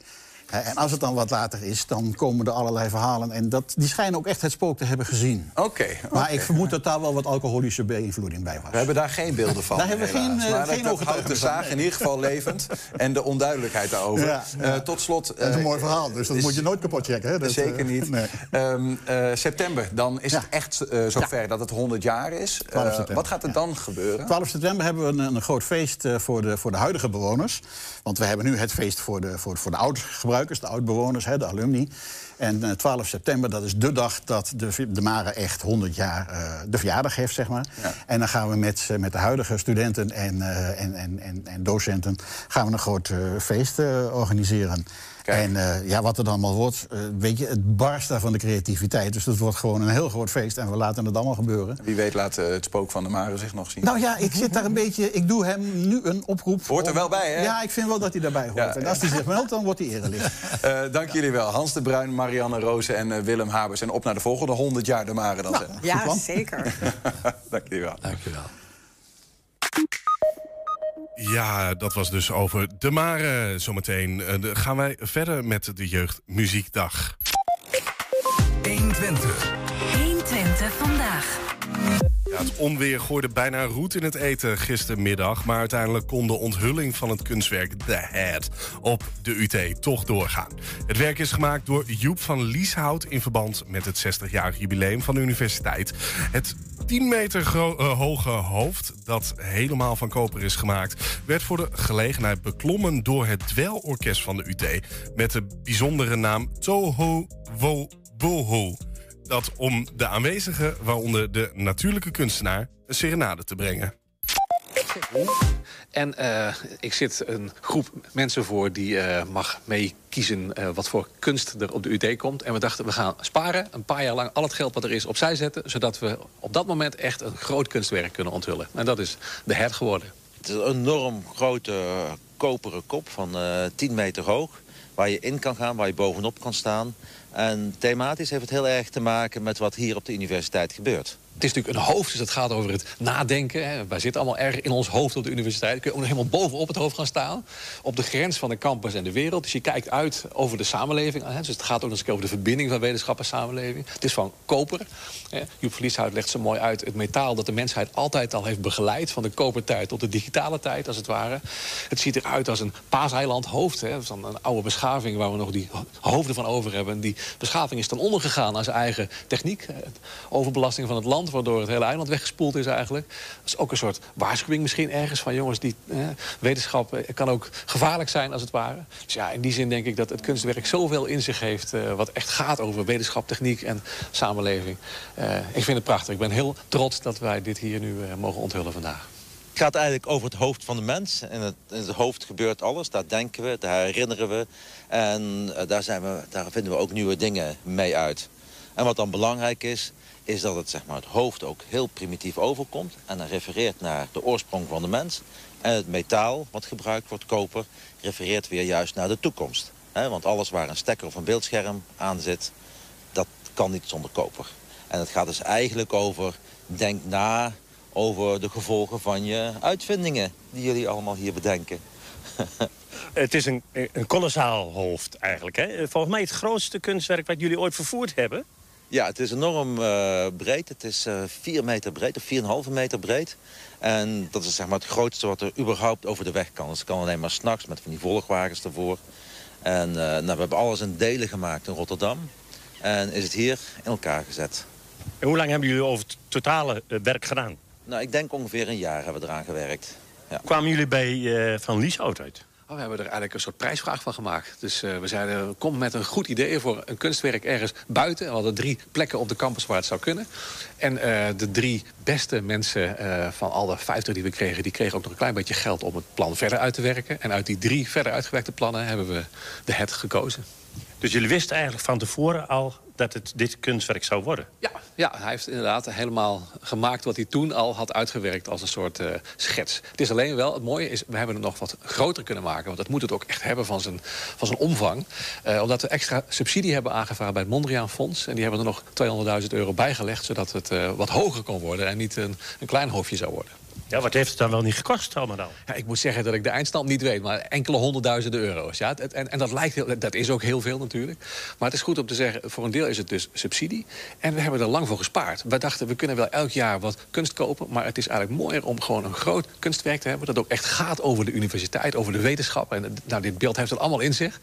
En als het dan wat later is, dan komen er allerlei verhalen. En dat, die schijnen ook echt het spook te hebben gezien. Oké. Maar ik vermoed dat daar wel wat alcoholische beïnvloeding bij was. We hebben daar geen beelden van. Daar hebben we helaas. geen, eh, maar geen dat, houdt de zaag in ieder geval levend. En de onduidelijkheid daarover. Ja, Eh, tot slot... Dat is een mooi verhaal, dus dat is- moet je nooit kapot checken. Hè? Dat, Zeker eh, niet. nee. Ehm, eh, september, dan is het echt eh, zover dat het 100 jaar is. 12 Eh, september, wat gaat er dan gebeuren? 12 september hebben we een, een groot feest eh, voor, de, voor de huidige bewoners. Want we hebben nu het feest voor de, voor, voor de oud-gebruikers, de oud-bewoners, hè, de alumni. En eh, 12 september, dat is de dag dat de, de Mare echt 100 jaar eh, de verjaardag heeft, zeg maar. En dan gaan we met, eh, met de huidige studenten en, eh, en, en, en, en docenten... gaan we een groot eh, feest eh, En eh, ja, wat het allemaal wordt, eh, weet je, het barst daar van de creativiteit. Dus het wordt gewoon een heel groot feest en we laten het allemaal gebeuren. Wie weet laat eh, het spook van de Mare zich nog zien. Nou ja, ik zit daar een beetje. Ik doe hem nu een oproep. Hoort er wel bij, hè? Ja, ik vind wel dat hij daarbij hoort. Ja, en als hij zich meldt, dan wordt hij erelid. Eh, dank jullie wel. Hans de Bruin, Marianne Rozen en eh, Willem Habers. En op naar de volgende 100 jaar de Mare dan. zeg. Ja, zeker. dank jullie wel. Dank je wel. Ja, dat was dus over de Mare. Zometeen de- gaan wij verder met de Jeugdmuziekdag. 120. 120 vandaag. Het onweer gooide bijna roet in het eten gistermiddag... maar uiteindelijk kon de onthulling van het kunstwerk The Head op de UT toch doorgaan. Het werk is gemaakt door Joep van Lieshout... in verband met het 60-jarig jubileum van de universiteit. Het 10 meter eh, hoge hoofd, dat helemaal van koper is gemaakt... werd voor de gelegenheid beklommen door het dwelorkest van de UT... met de bijzondere naam Toho Wo Boho dat om de aanwezigen, waaronder de natuurlijke kunstenaar, een serenade te brengen. En eh, ik zit een groep mensen voor die eh, mag mee kiezen eh, wat voor kunst er op de UT komt. En we dachten, we gaan sparen, een paar jaar lang al het geld wat er is opzij zetten... zodat we op dat moment echt een groot kunstwerk kunnen onthullen. En dat is de hert geworden. Het is een enorm grote koperen kop van eh 10 meter hoog. Waar je in kan gaan, waar je bovenop kan staan. En thematisch heeft het heel erg te maken met wat hier op de universiteit gebeurt. Het is natuurlijk een hoofd, dus het gaat over het nadenken. Hè. Wij zitten allemaal erg in ons hoofd op de universiteit. Kun je ook helemaal bovenop het hoofd gaan staan. Op de grens van de campus en de wereld. Dus je kijkt uit over de samenleving. Hè. Dus het gaat ook nog eens over de verbinding van wetenschap en samenleving. Het is van koper. Hè. Joep Verlieshout legt zo mooi uit het metaal dat de mensheid altijd al heeft begeleid. Van de kopertijd tot de digitale tijd, als het ware. Het ziet eruit als een paaseiland hoofd. Van een oude beschaving waar we nog die hoofden van over hebben. En die beschaving is ten onder gegaan aan zijn eigen techniek. Overbelasting van het land, waardoor het hele eiland weggespoeld is eigenlijk. Dat is ook een soort waarschuwing misschien ergens van jongens... die wetenschap eh, kan ook gevaarlijk zijn als het ware. Dus ja, in die zin denk ik dat het kunstwerk zoveel in zich heeft... eh, wat echt gaat over wetenschap, techniek en samenleving. Eh, ik vind het prachtig. Ik ben heel trots dat wij dit hier nu eh, mogen onthullen vandaag. Het gaat eigenlijk over het hoofd van de mens. In het, in het hoofd gebeurt alles. Daar denken we, daar herinneren we. En eh, daar, zijn we, daar vinden we ook nieuwe dingen mee uit. En wat dan belangrijk is, is dat het, zeg maar, het hoofd ook heel primitief overkomt. En dan refereert naar de oorsprong van de mens. En het metaal wat gebruikt wordt, koper, refereert weer juist naar de toekomst. Want alles waar een stekker of een beeldscherm aan zit, dat kan niet zonder koper. En het gaat dus eigenlijk over, denk na over de gevolgen van je uitvindingen die jullie allemaal hier bedenken. Het is een, een kolossaal hoofd eigenlijk. Hè? Volgens mij het grootste kunstwerk wat jullie ooit vervoerd hebben. Ja, het is enorm uh, breed. Het is uh, 4 meter breed, of 4,5 meter breed. En dat is zeg maar het grootste wat er überhaupt over de weg kan. Dus het kan alleen maar s'nachts met van die volgwagens ervoor. En uh, nou, we hebben alles in delen gemaakt in Rotterdam. En is het hier in elkaar gezet. En hoe lang hebben jullie over het totale werk gedaan? Nou, ik denk ongeveer een jaar hebben we eraan gewerkt. Ja. Kwamen jullie bij Van Lieshout uit? Oh, we hebben er eigenlijk een soort prijsvraag van gemaakt. Dus uh, we zeiden, kom met een goed idee voor een kunstwerk ergens buiten. En we hadden drie plekken op de campus waar het zou kunnen. En uh, de drie beste mensen uh, van alle 50 die we kregen... die kregen ook nog een klein beetje geld om het plan verder uit te werken. En uit die drie verder uitgewerkte plannen hebben we de het gekozen. Dus jullie wisten eigenlijk van tevoren al dat het dit kunstwerk zou worden? Ja, ja hij heeft inderdaad helemaal gemaakt wat hij toen al had uitgewerkt als een soort uh, schets. Het is alleen wel, het mooie is, we hebben het nog wat groter kunnen maken. Want dat moet het ook echt hebben van zijn, van zijn omvang. Uh, omdat we extra subsidie hebben aangevraagd bij het Mondriaan Fonds. En die hebben er nog 200.000 euro bijgelegd, zodat het uh, wat hoger kon worden en niet een, een klein hoofdje zou worden. Ja, wat heeft het dan wel niet gekost allemaal dan? Ja, ik moet zeggen dat ik de eindstand niet weet, maar enkele honderdduizenden euro's. Ja, en, en dat, lijkt heel, dat is ook heel veel natuurlijk. Maar het is goed om te zeggen, voor een deel is het dus subsidie. En we hebben er lang voor gespaard. We dachten, we kunnen wel elk jaar wat kunst kopen... maar het is eigenlijk mooier om gewoon een groot kunstwerk te hebben... dat ook echt gaat over de universiteit, over de wetenschap. En nou, dit beeld heeft het allemaal in zich.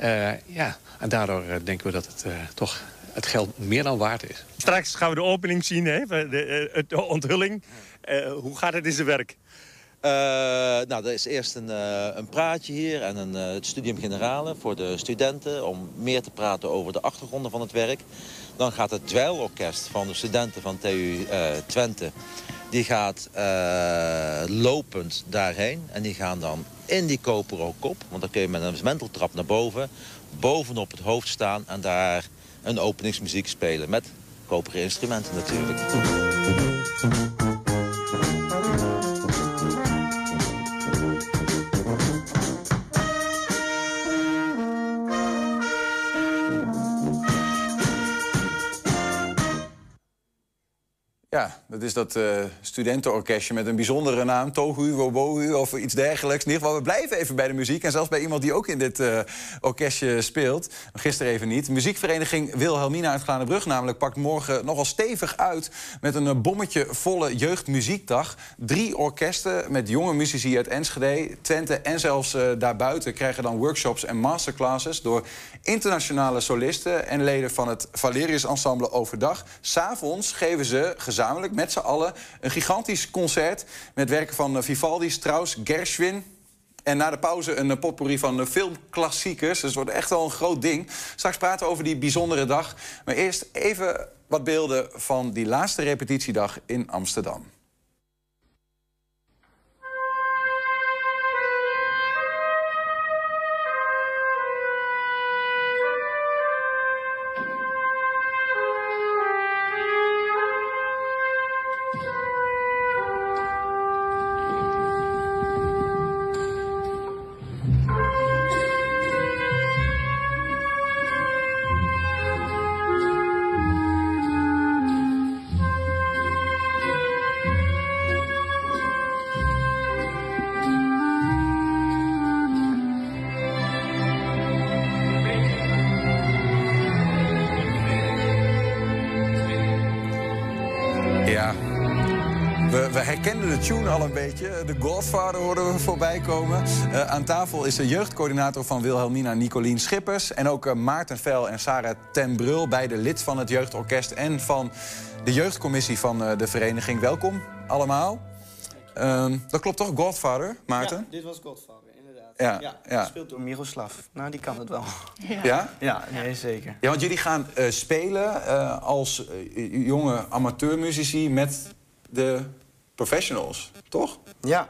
Uh, ja, en daardoor uh, denken we dat het toch het geld meer dan waard is. Straks gaan we de opening zien, hè? De, de onthulling. Uh, hoe gaat het in zijn werk? Uh, nou, er is eerst een, uh, een praatje hier en een uh, studium generale voor de studenten... om meer te praten over de achtergronden van het werk. Dan gaat het dweilorkest van de studenten van TU Twente... die gaat lopend daarheen en die gaan dan in die koperen kop... want dan kun je met een menteltrap naar boven... bovenop het hoofd staan en daar een openingsmuziek spelen... met koperen instrumenten natuurlijk. Dat is dat uh, studentenorkestje met een bijzondere naam. Tohu, Wobohu of iets dergelijks. In ieder we blijven even bij de muziek. En zelfs bij iemand die ook in dit uh, orkestje speelt. Gisteren even niet. Muziekvereniging Wilhelmina uit Glanenbrug namelijk... pakt morgen nogal stevig uit met een bommetje volle jeugdmuziekdag. Drie orkesten met jonge muzici uit Enschede, Twente... en zelfs daarbuiten krijgen dan workshops en masterclasses... door internationale solisten en leden van het Valerius Ensemble overdag. S'avonds geven ze gezamenlijk met z'n allen een gigantisch concert... met werken van Vivaldi, Strauss, Gershwin... En na de pauze een potpourri van filmklassiekers. Dus het wordt echt wel een groot ding. Straks praten we over die bijzondere dag. Maar eerst even wat beelden van die laatste repetitiedag in Amsterdam. Tune al een beetje. De Godfather hoorden we voorbij komen. Uh, aan tafel is de jeugdcoördinator van Wilhelmina, Nicolien Schippers. En ook uh, Maarten Vel en Sarah ten Brul, beide lid van het jeugdorkest... en van de jeugdcommissie van uh, de vereniging. Welkom allemaal. Ehm, dat klopt toch, Godfather, Maarten? Ja, dit was Godfather, inderdaad. Ja, ja, door Miroslav. Nou, die kan het wel. Ja? Ja, ja nee, zeker. Ja, want jullie gaan spelen als jonge amateurmuzici met de professionals, toch? Ja.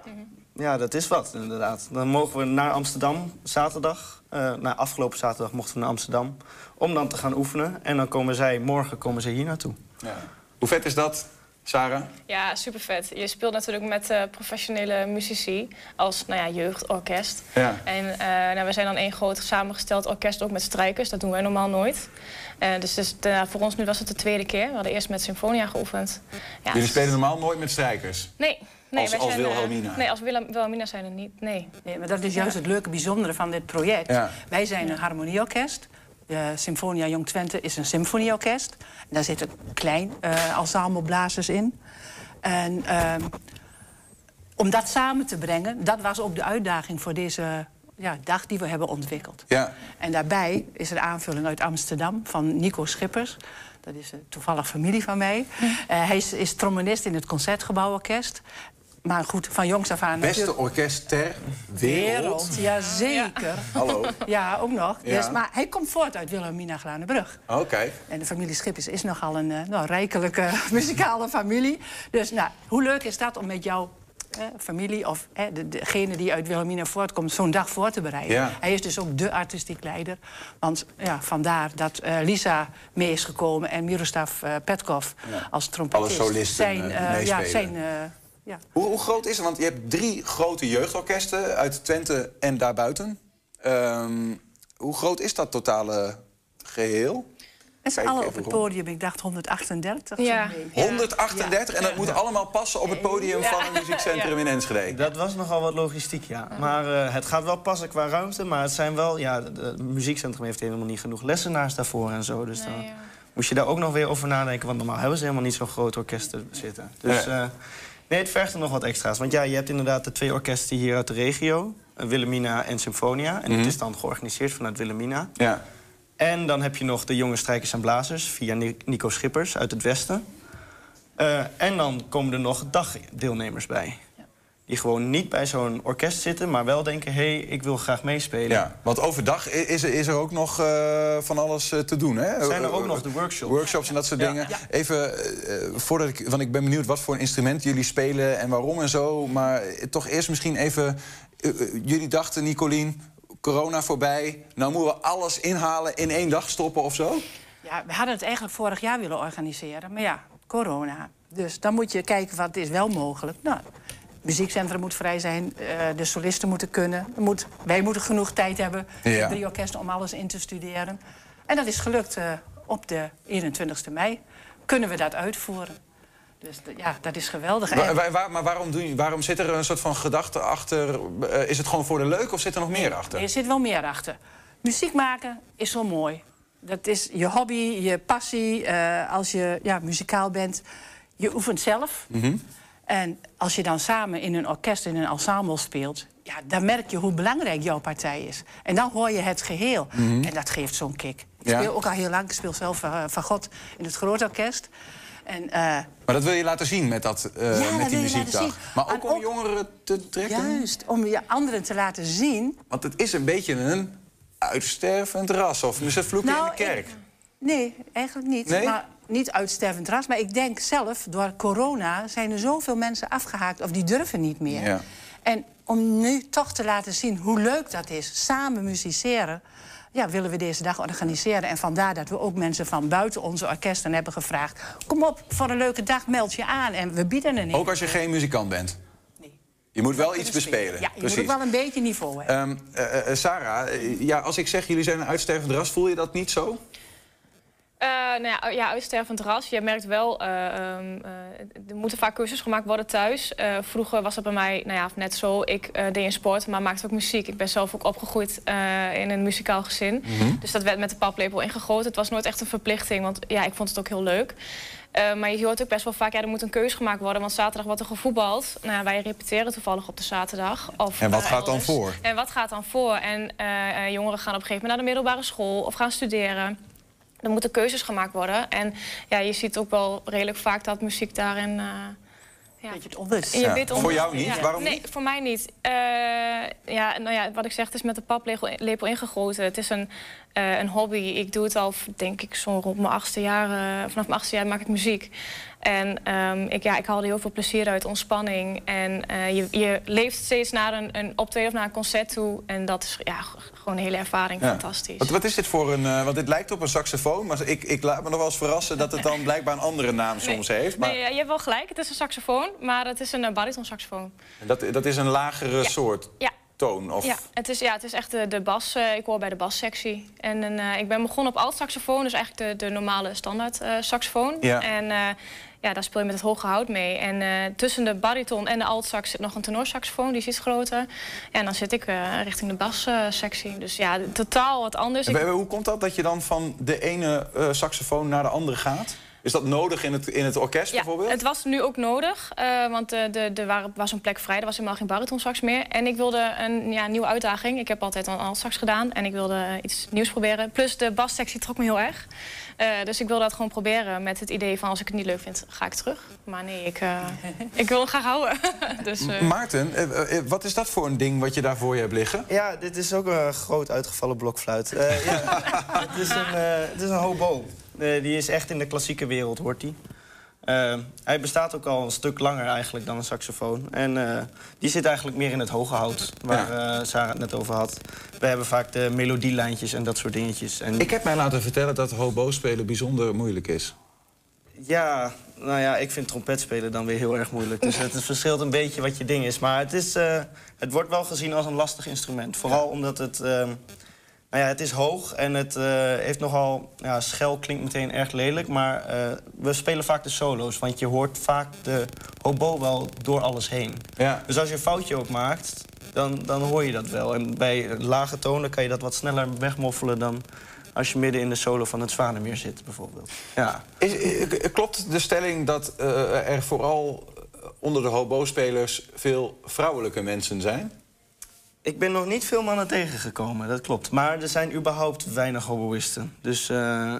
ja, dat is wat, inderdaad. Dan mogen we naar Amsterdam zaterdag. Uh, nou, afgelopen zaterdag mochten we naar Amsterdam. Om dan te gaan oefenen. En dan komen zij, morgen komen ze hier naartoe. Ja. Hoe vet is dat Sarah? Ja, super vet. Je speelt natuurlijk met eh, professionele muzici als nou ja, jeugdorkest. Ja. En eh, nou, we zijn dan één groot samengesteld orkest ook met strijkers. Dat doen wij normaal nooit. Eh, dus dus voor ons nu was het de tweede keer. We hadden eerst met Symfonia geoefend. Ja, Jullie spelen normaal nooit met strijkers. Nee. nee Als- wij als zijn, Wilhelmina. nee, als Wilhelmina zijn er niet. Nee. Nee, maar dat is juist het leuke, bijzondere van dit project. Ja. Wij zijn een harmonieorkest. De Symfonia Jong Twente is een symfonieorkest. Daar zitten klein eh ensembleblazers in. En ehm, om dat samen te brengen, dat was ook de uitdaging voor deze ja, dag die we hebben ontwikkeld. Ja. En daarbij is er aanvulling uit Amsterdam van Nico Schippers. Dat is een toevallig familie van mij. Eh, hij is, is trombonist in het Concertgebouworkest. Maar goed, van jongs af aan... Beste natuurlijk- orkest ter wereld. ja zeker. Hallo. Ja, ook nog. Ja. Dus, maar hij komt voort uit Wilhelmina Glanenbrug. Oké. En de familie Schippers is nogal een eh, nou, rijkelijke muzikale familie. Dus nou, hoe leuk is dat om met jouw eh, familie... of eh, de, degene die uit Wilhelmina voortkomt, zo'n dag voor te bereiden? Ja. Hij is dus ook de artistiek leider. Want ja, vandaar dat Lisa mee is gekomen... en Miroslav Petkov als trompetist. Alle solisten, zijn, ja, zijn, ja. Hoe, hoe groot is het? Want je hebt drie grote jeugdorkesten uit Twente en daarbuiten. Ehm, hoe groot is dat totale geheel? En ze even op het podium, ik dacht 138. Ja. zo'n beetje. 138 en dat moet allemaal passen op het podium Ja. van een muziekcentrum in Enschede. Dat was nogal wat logistiek, ja. Maar eh, het gaat wel passen qua ruimte. Maar het zijn wel, ja, het muziekcentrum heeft helemaal niet genoeg lessenaars daarvoor en zo. Dus dan moest je daar ook nog weer over nadenken. Want normaal hebben ze helemaal niet zo'n groot orkest zitten. Dus Nee. Nee, het vergt er nog wat extra's. Want ja, je hebt inderdaad de twee orkesten hier uit de regio. eh, Wilhelmina en Symfonia. En Mhm. het is dan georganiseerd vanuit Wilhelmina. Ja. En dan heb je nog de jonge strijkers en blazers via Ni- Nico Schippers uit het westen. Eh, en dan komen er nog dagdeelnemers bij. Die gewoon niet bij zo'n orkest zitten, maar wel denken: hé, hey, ik wil graag meespelen. Ja, want overdag is er, is er ook nog eh, van alles eh, te doen, hè? Zijn er ook Eh, nog de workshops? Workshops en dat soort Ja. dingen. Ja. Even, eh, voordat ik... Want ik ben benieuwd wat voor een instrument jullie spelen en waarom en zo. Maar toch eerst misschien even... jullie dachten, Nicolien, corona voorbij. Nou moeten we alles inhalen, in één dag stoppen of zo? Ja, we hadden het eigenlijk vorig jaar willen organiseren. Maar ja, corona. Dus dan moet je kijken wat is wel mogelijk. Nou, muziekcentrum moet vrij zijn. eh, de solisten moeten kunnen. Moet, wij moeten genoeg tijd hebben. Ja. De drie orkesten om alles in te studeren. En dat is gelukt eh, op de 21 mei. Kunnen we dat uitvoeren. Dus ja, dat is geweldig. Waar- maar waarom, doen, waarom zit er een soort van gedachte achter? Eh, is het gewoon voor de leuk of zit er nog meer achter? Er zit wel meer achter. Muziek maken is zo mooi. Dat is je hobby, je passie. als je ja, muzikaal bent, je oefent zelf. Mhm. En als je dan samen in een orkest, in een ensemble speelt... Ja, dan merk je hoe belangrijk jouw partij is. En dan hoor je het geheel. Mhm. En dat geeft zo'n kick. Ik Ja. speel ook al heel lang. Ik speel zelf eh, van God in het groot orkest. En, eh, Maar dat wil je laten zien met, dat, eh, Ja, met die muziekdag. Maar ook En om ook- jongeren te trekken? juist, om je anderen te laten zien... Want het is een beetje een uitstervend ras. Of vloeken Nou, in de kerk? Nee, eigenlijk niet. Nee? Maar niet uitstervend ras. Maar ik denk zelf, door corona zijn er zoveel mensen afgehaakt... of die durven niet meer. Ja. En om nu toch te laten zien hoe leuk dat is, samen musiceren... Ja, willen we deze dag organiseren. En vandaar dat we ook mensen van buiten onze orkesten hebben gevraagd... kom op, voor een leuke dag, meld je aan. En we bieden een Ook als je geen muzikant bent? Nee. Je moet wel iets bespelen. Ja, je Precies. moet ook wel een beetje niveau hebben. Eh, Sarah, eh, ja, als ik zeg jullie zijn een uitstervend ras, voel je dat niet zo? Eh, nou ja, ja, uitstervend ras. Je merkt wel, eh, ehm, eh, er moeten vaak keuzes gemaakt worden thuis. Vroeger was het bij mij nou ja, net zo. Ik deed in sport, maar maakte ook muziek. Ik ben zelf ook opgegroeid in een muzikaal gezin. Mhm. Dus dat werd met de paplepel ingegoten. Het was nooit echt een verplichting, want ja, ik vond het ook heel leuk. Maar je hoort ook best wel vaak, ja, er moet een keuze gemaakt worden. Want zaterdag wordt er gevoetbald. Nou, wij repeteren toevallig op de zaterdag. Of, En wat gaat dan elders. voor? En wat gaat dan voor? En jongeren gaan op een gegeven moment naar de middelbare school of gaan studeren. Er moeten keuzes gemaakt worden. En ja, je ziet ook wel redelijk vaak dat muziek daarin... eh ja. Beetje het. Je Ja. Voor jou niet? Ja. Waarom nee, niet? voor mij niet. Eh, ja, nou ja, wat ik zeg, het is met de paplepel lepel ingegoten. Het is een, eh, een hobby. Ik doe het al, denk ik, zo rond mijn achtste jaar. vanaf mijn achtste jaar maak ik muziek. En ehm, ik, ja, ik haalde heel veel plezier uit, ontspanning. En eh, je, je leeft steeds naar een, een optreden of naar een concert toe. En dat is ja, gewoon een hele ervaring, Ja. fantastisch. Wat, wat is dit voor een... eh, want dit lijkt op een saxofoon, maar ik, ik laat me nog wel eens verrassen... dat het dan blijkbaar een andere naam soms heeft. Maar Nee, je hebt wel gelijk, het is een saxofoon, maar het is een uh, baritonsaxofoon. dat, dat is een lagere soort Ja. toon. Of... Ja, het is, ja, het is echt de, de bas. eh, ik hoor bij de bassectie. En eh, ik ben begonnen op alt-saxofoon, dus eigenlijk de, de normale standaard eh, saxofoon. Ja. En eh, ja, daar speel je met het hoge hout mee. En eh, tussen de bariton en de alt-sax zit nog een tenorsaxofoon, die is iets groter. En dan zit ik eh, richting de bassectie. dus ja, totaal wat anders. En Ik- hoe komt dat dat je dan van de ene eh, saxofoon naar de andere gaat? Is dat nodig in het, in het orkest Ja, bijvoorbeeld? het was nu ook nodig, eh, want eh, de, er waren- was een plek vrij. Er was helemaal geen baritonsax meer. En ik wilde een ja, nieuwe uitdaging. Ik heb altijd al alt-sax gedaan en ik wilde eh, iets nieuws proberen. Plus de bassectie trok me heel erg. Eh, dus ik wilde dat gewoon proberen met het idee van... als ik het niet leuk vind, ga ik terug. Maar nee, ik, eh, ik wil het graag houden. dus, eh, Maarten, eh, eh, wat is dat voor een ding wat je daar voor je hebt liggen? Ja, dit is ook een groot uitgevallen blokfluit. Eh, ja, het, is een, eh, het is een hobo. Eh, die is echt in de klassieke wereld, hoort hij. Eh, hij bestaat ook al een stuk langer eigenlijk dan een saxofoon. En eh, die zit eigenlijk meer in het hoge hout, waar eh, Sarah het net over had. We hebben vaak de melodielijntjes en dat soort dingetjes. En Ik heb mij laten vertellen dat hobo spelen bijzonder moeilijk is. ja, nou ja, ik vind trompet spelen dan weer heel erg moeilijk. Dus het verschilt een beetje wat je ding is. Maar het, is, het wordt wel gezien als een lastig instrument. Vooral omdat het... nou ja, het is hoog en het eh, heeft nogal... Ja, schel klinkt meteen erg lelijk, maar eh, we spelen vaak de solo's. Want je hoort vaak de hobo wel door alles heen. Ja. Dus als je een foutje ook maakt, dan, dan hoor je dat wel. En bij lage tonen kan je dat wat sneller wegmoffelen... dan als je midden in de solo van het Zwanemeer zit, bijvoorbeeld. Ja. Is, eh, klopt de stelling dat er vooral onder de hobo-spelers veel vrouwelijke mensen zijn? Ik ben nog niet veel mannen tegengekomen, dat klopt. Maar er zijn überhaupt weinig hoboïsten. Dus, eh,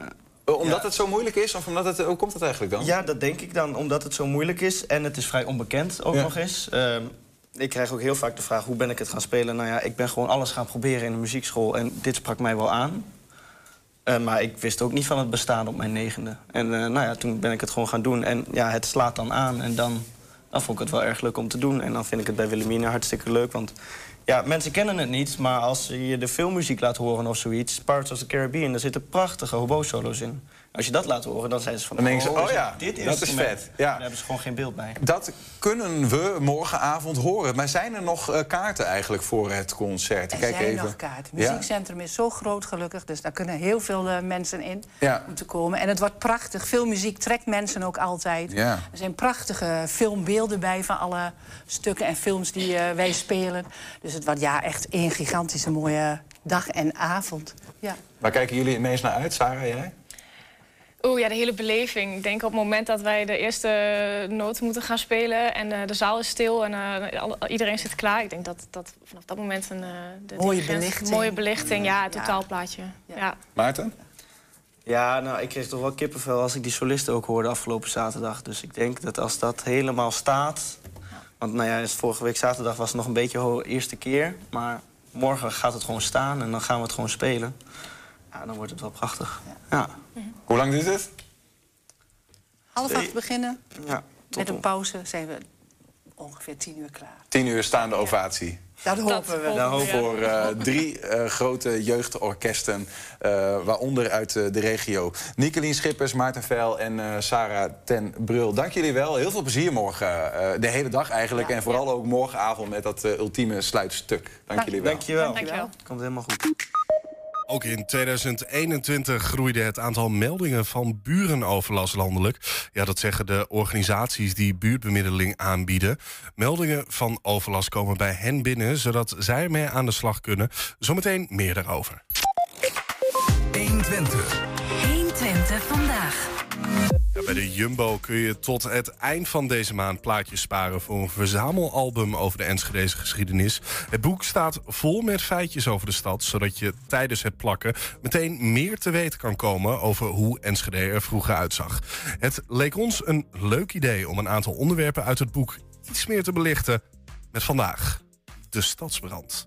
Omdat ja. het zo moeilijk is? Of omdat het, hoe komt dat eigenlijk dan? Ja, dat denk ik dan, omdat het zo moeilijk is. En het is vrij onbekend ook Ja. nog eens. Ehm, ik krijg ook heel vaak de vraag, hoe ben ik het gaan spelen? Nou ja, ik ben gewoon alles gaan proberen in de muziekschool. En dit sprak mij wel aan. Eh, maar ik wist ook niet van het bestaan op mijn negende. En eh, nou ja, toen ben ik het gewoon gaan doen. En ja, het slaat dan aan. En dan, dan vond ik het wel erg leuk om te doen. En dan vind ik het bij Wilhelmina hartstikke leuk. Want ja, mensen kennen het niet. Maar als je de filmmuziek laat horen of zoiets... Pirates of the Caribbean, daar zitten prachtige hobo-solo's in. Als je dat laat horen, dan zijn ze van... Dan denken ze, is oh ja, dit dat is vet. Ja. Daar hebben ze gewoon geen beeld bij. Dat kunnen we morgenavond horen. Maar zijn er nog eh, kaarten eigenlijk voor het concert? Er Kijk zijn even. nog kaarten. Het Ja? muziekcentrum is zo groot gelukkig, dus daar kunnen heel veel eh, mensen in Ja. om te komen. En het wordt prachtig. Veel muziek trekt mensen ook altijd. Ja. Er zijn prachtige filmbeelden bij van alle stukken en films die eh, wij spelen. Dus het wordt ja, echt één gigantische mooie dag en avond. Ja. Waar kijken jullie het meest naar uit, Sarah, jij? Oeh, ja, de hele beleving. Ik denk op het moment dat wij de eerste noot moeten gaan spelen... en eh, de zaal is stil en eh, iedereen zit klaar. Ik denk dat, dat vanaf dat moment een... eh, de Mooie belichting. Mooie belichting, ja, het totaalplaatje. Ja. Maarten? Ja, nou, ik kreeg toch wel kippenvel als ik die solisten ook hoorde afgelopen zaterdag. Dus ik denk dat als dat helemaal staat... Want nou ja, vorige week zaterdag was het nog een beetje de eerste keer. Maar morgen gaat het gewoon staan en dan gaan we het gewoon spelen. Ja, dan wordt het wel prachtig. Ja. Hoe lang duurt het? Half acht beginnen. Ja, Met een pauze zijn we ongeveer tien uur klaar. Tien uur staande ovatie. Dat hopen we. Dat voor eh, drie eh, grote jeugdorkesten, eh, waaronder uit eh, de regio. Nicolien Schippers, Maarten Veil en eh, Sarah ten Brul. Dank jullie wel. Heel veel plezier morgen, eh, de hele dag eigenlijk. en vooral ook morgenavond met dat ultieme sluitstuk. Dank jullie wel. Dankjewel. Dankjewel. Komt helemaal goed. Ook in 2021 groeide het aantal meldingen van burenoverlast landelijk. Ja, dat zeggen de organisaties die buurtbemiddeling aanbieden. Meldingen van overlast komen bij hen binnen, zodat zij ermee aan de slag kunnen. Zometeen meer daarover. 120. 120 vandaag. Ja, bij de Jumbo kun je tot het eind van deze maand plaatjes sparen voor een verzamelalbum over de Enschedeze geschiedenis. Het boek staat vol met feitjes over de stad, zodat je tijdens het plakken meteen meer te weten kan komen over hoe Enschede er vroeger uitzag. Het leek ons een leuk idee om een aantal onderwerpen uit het boek iets meer te belichten met vandaag de stadsbrand.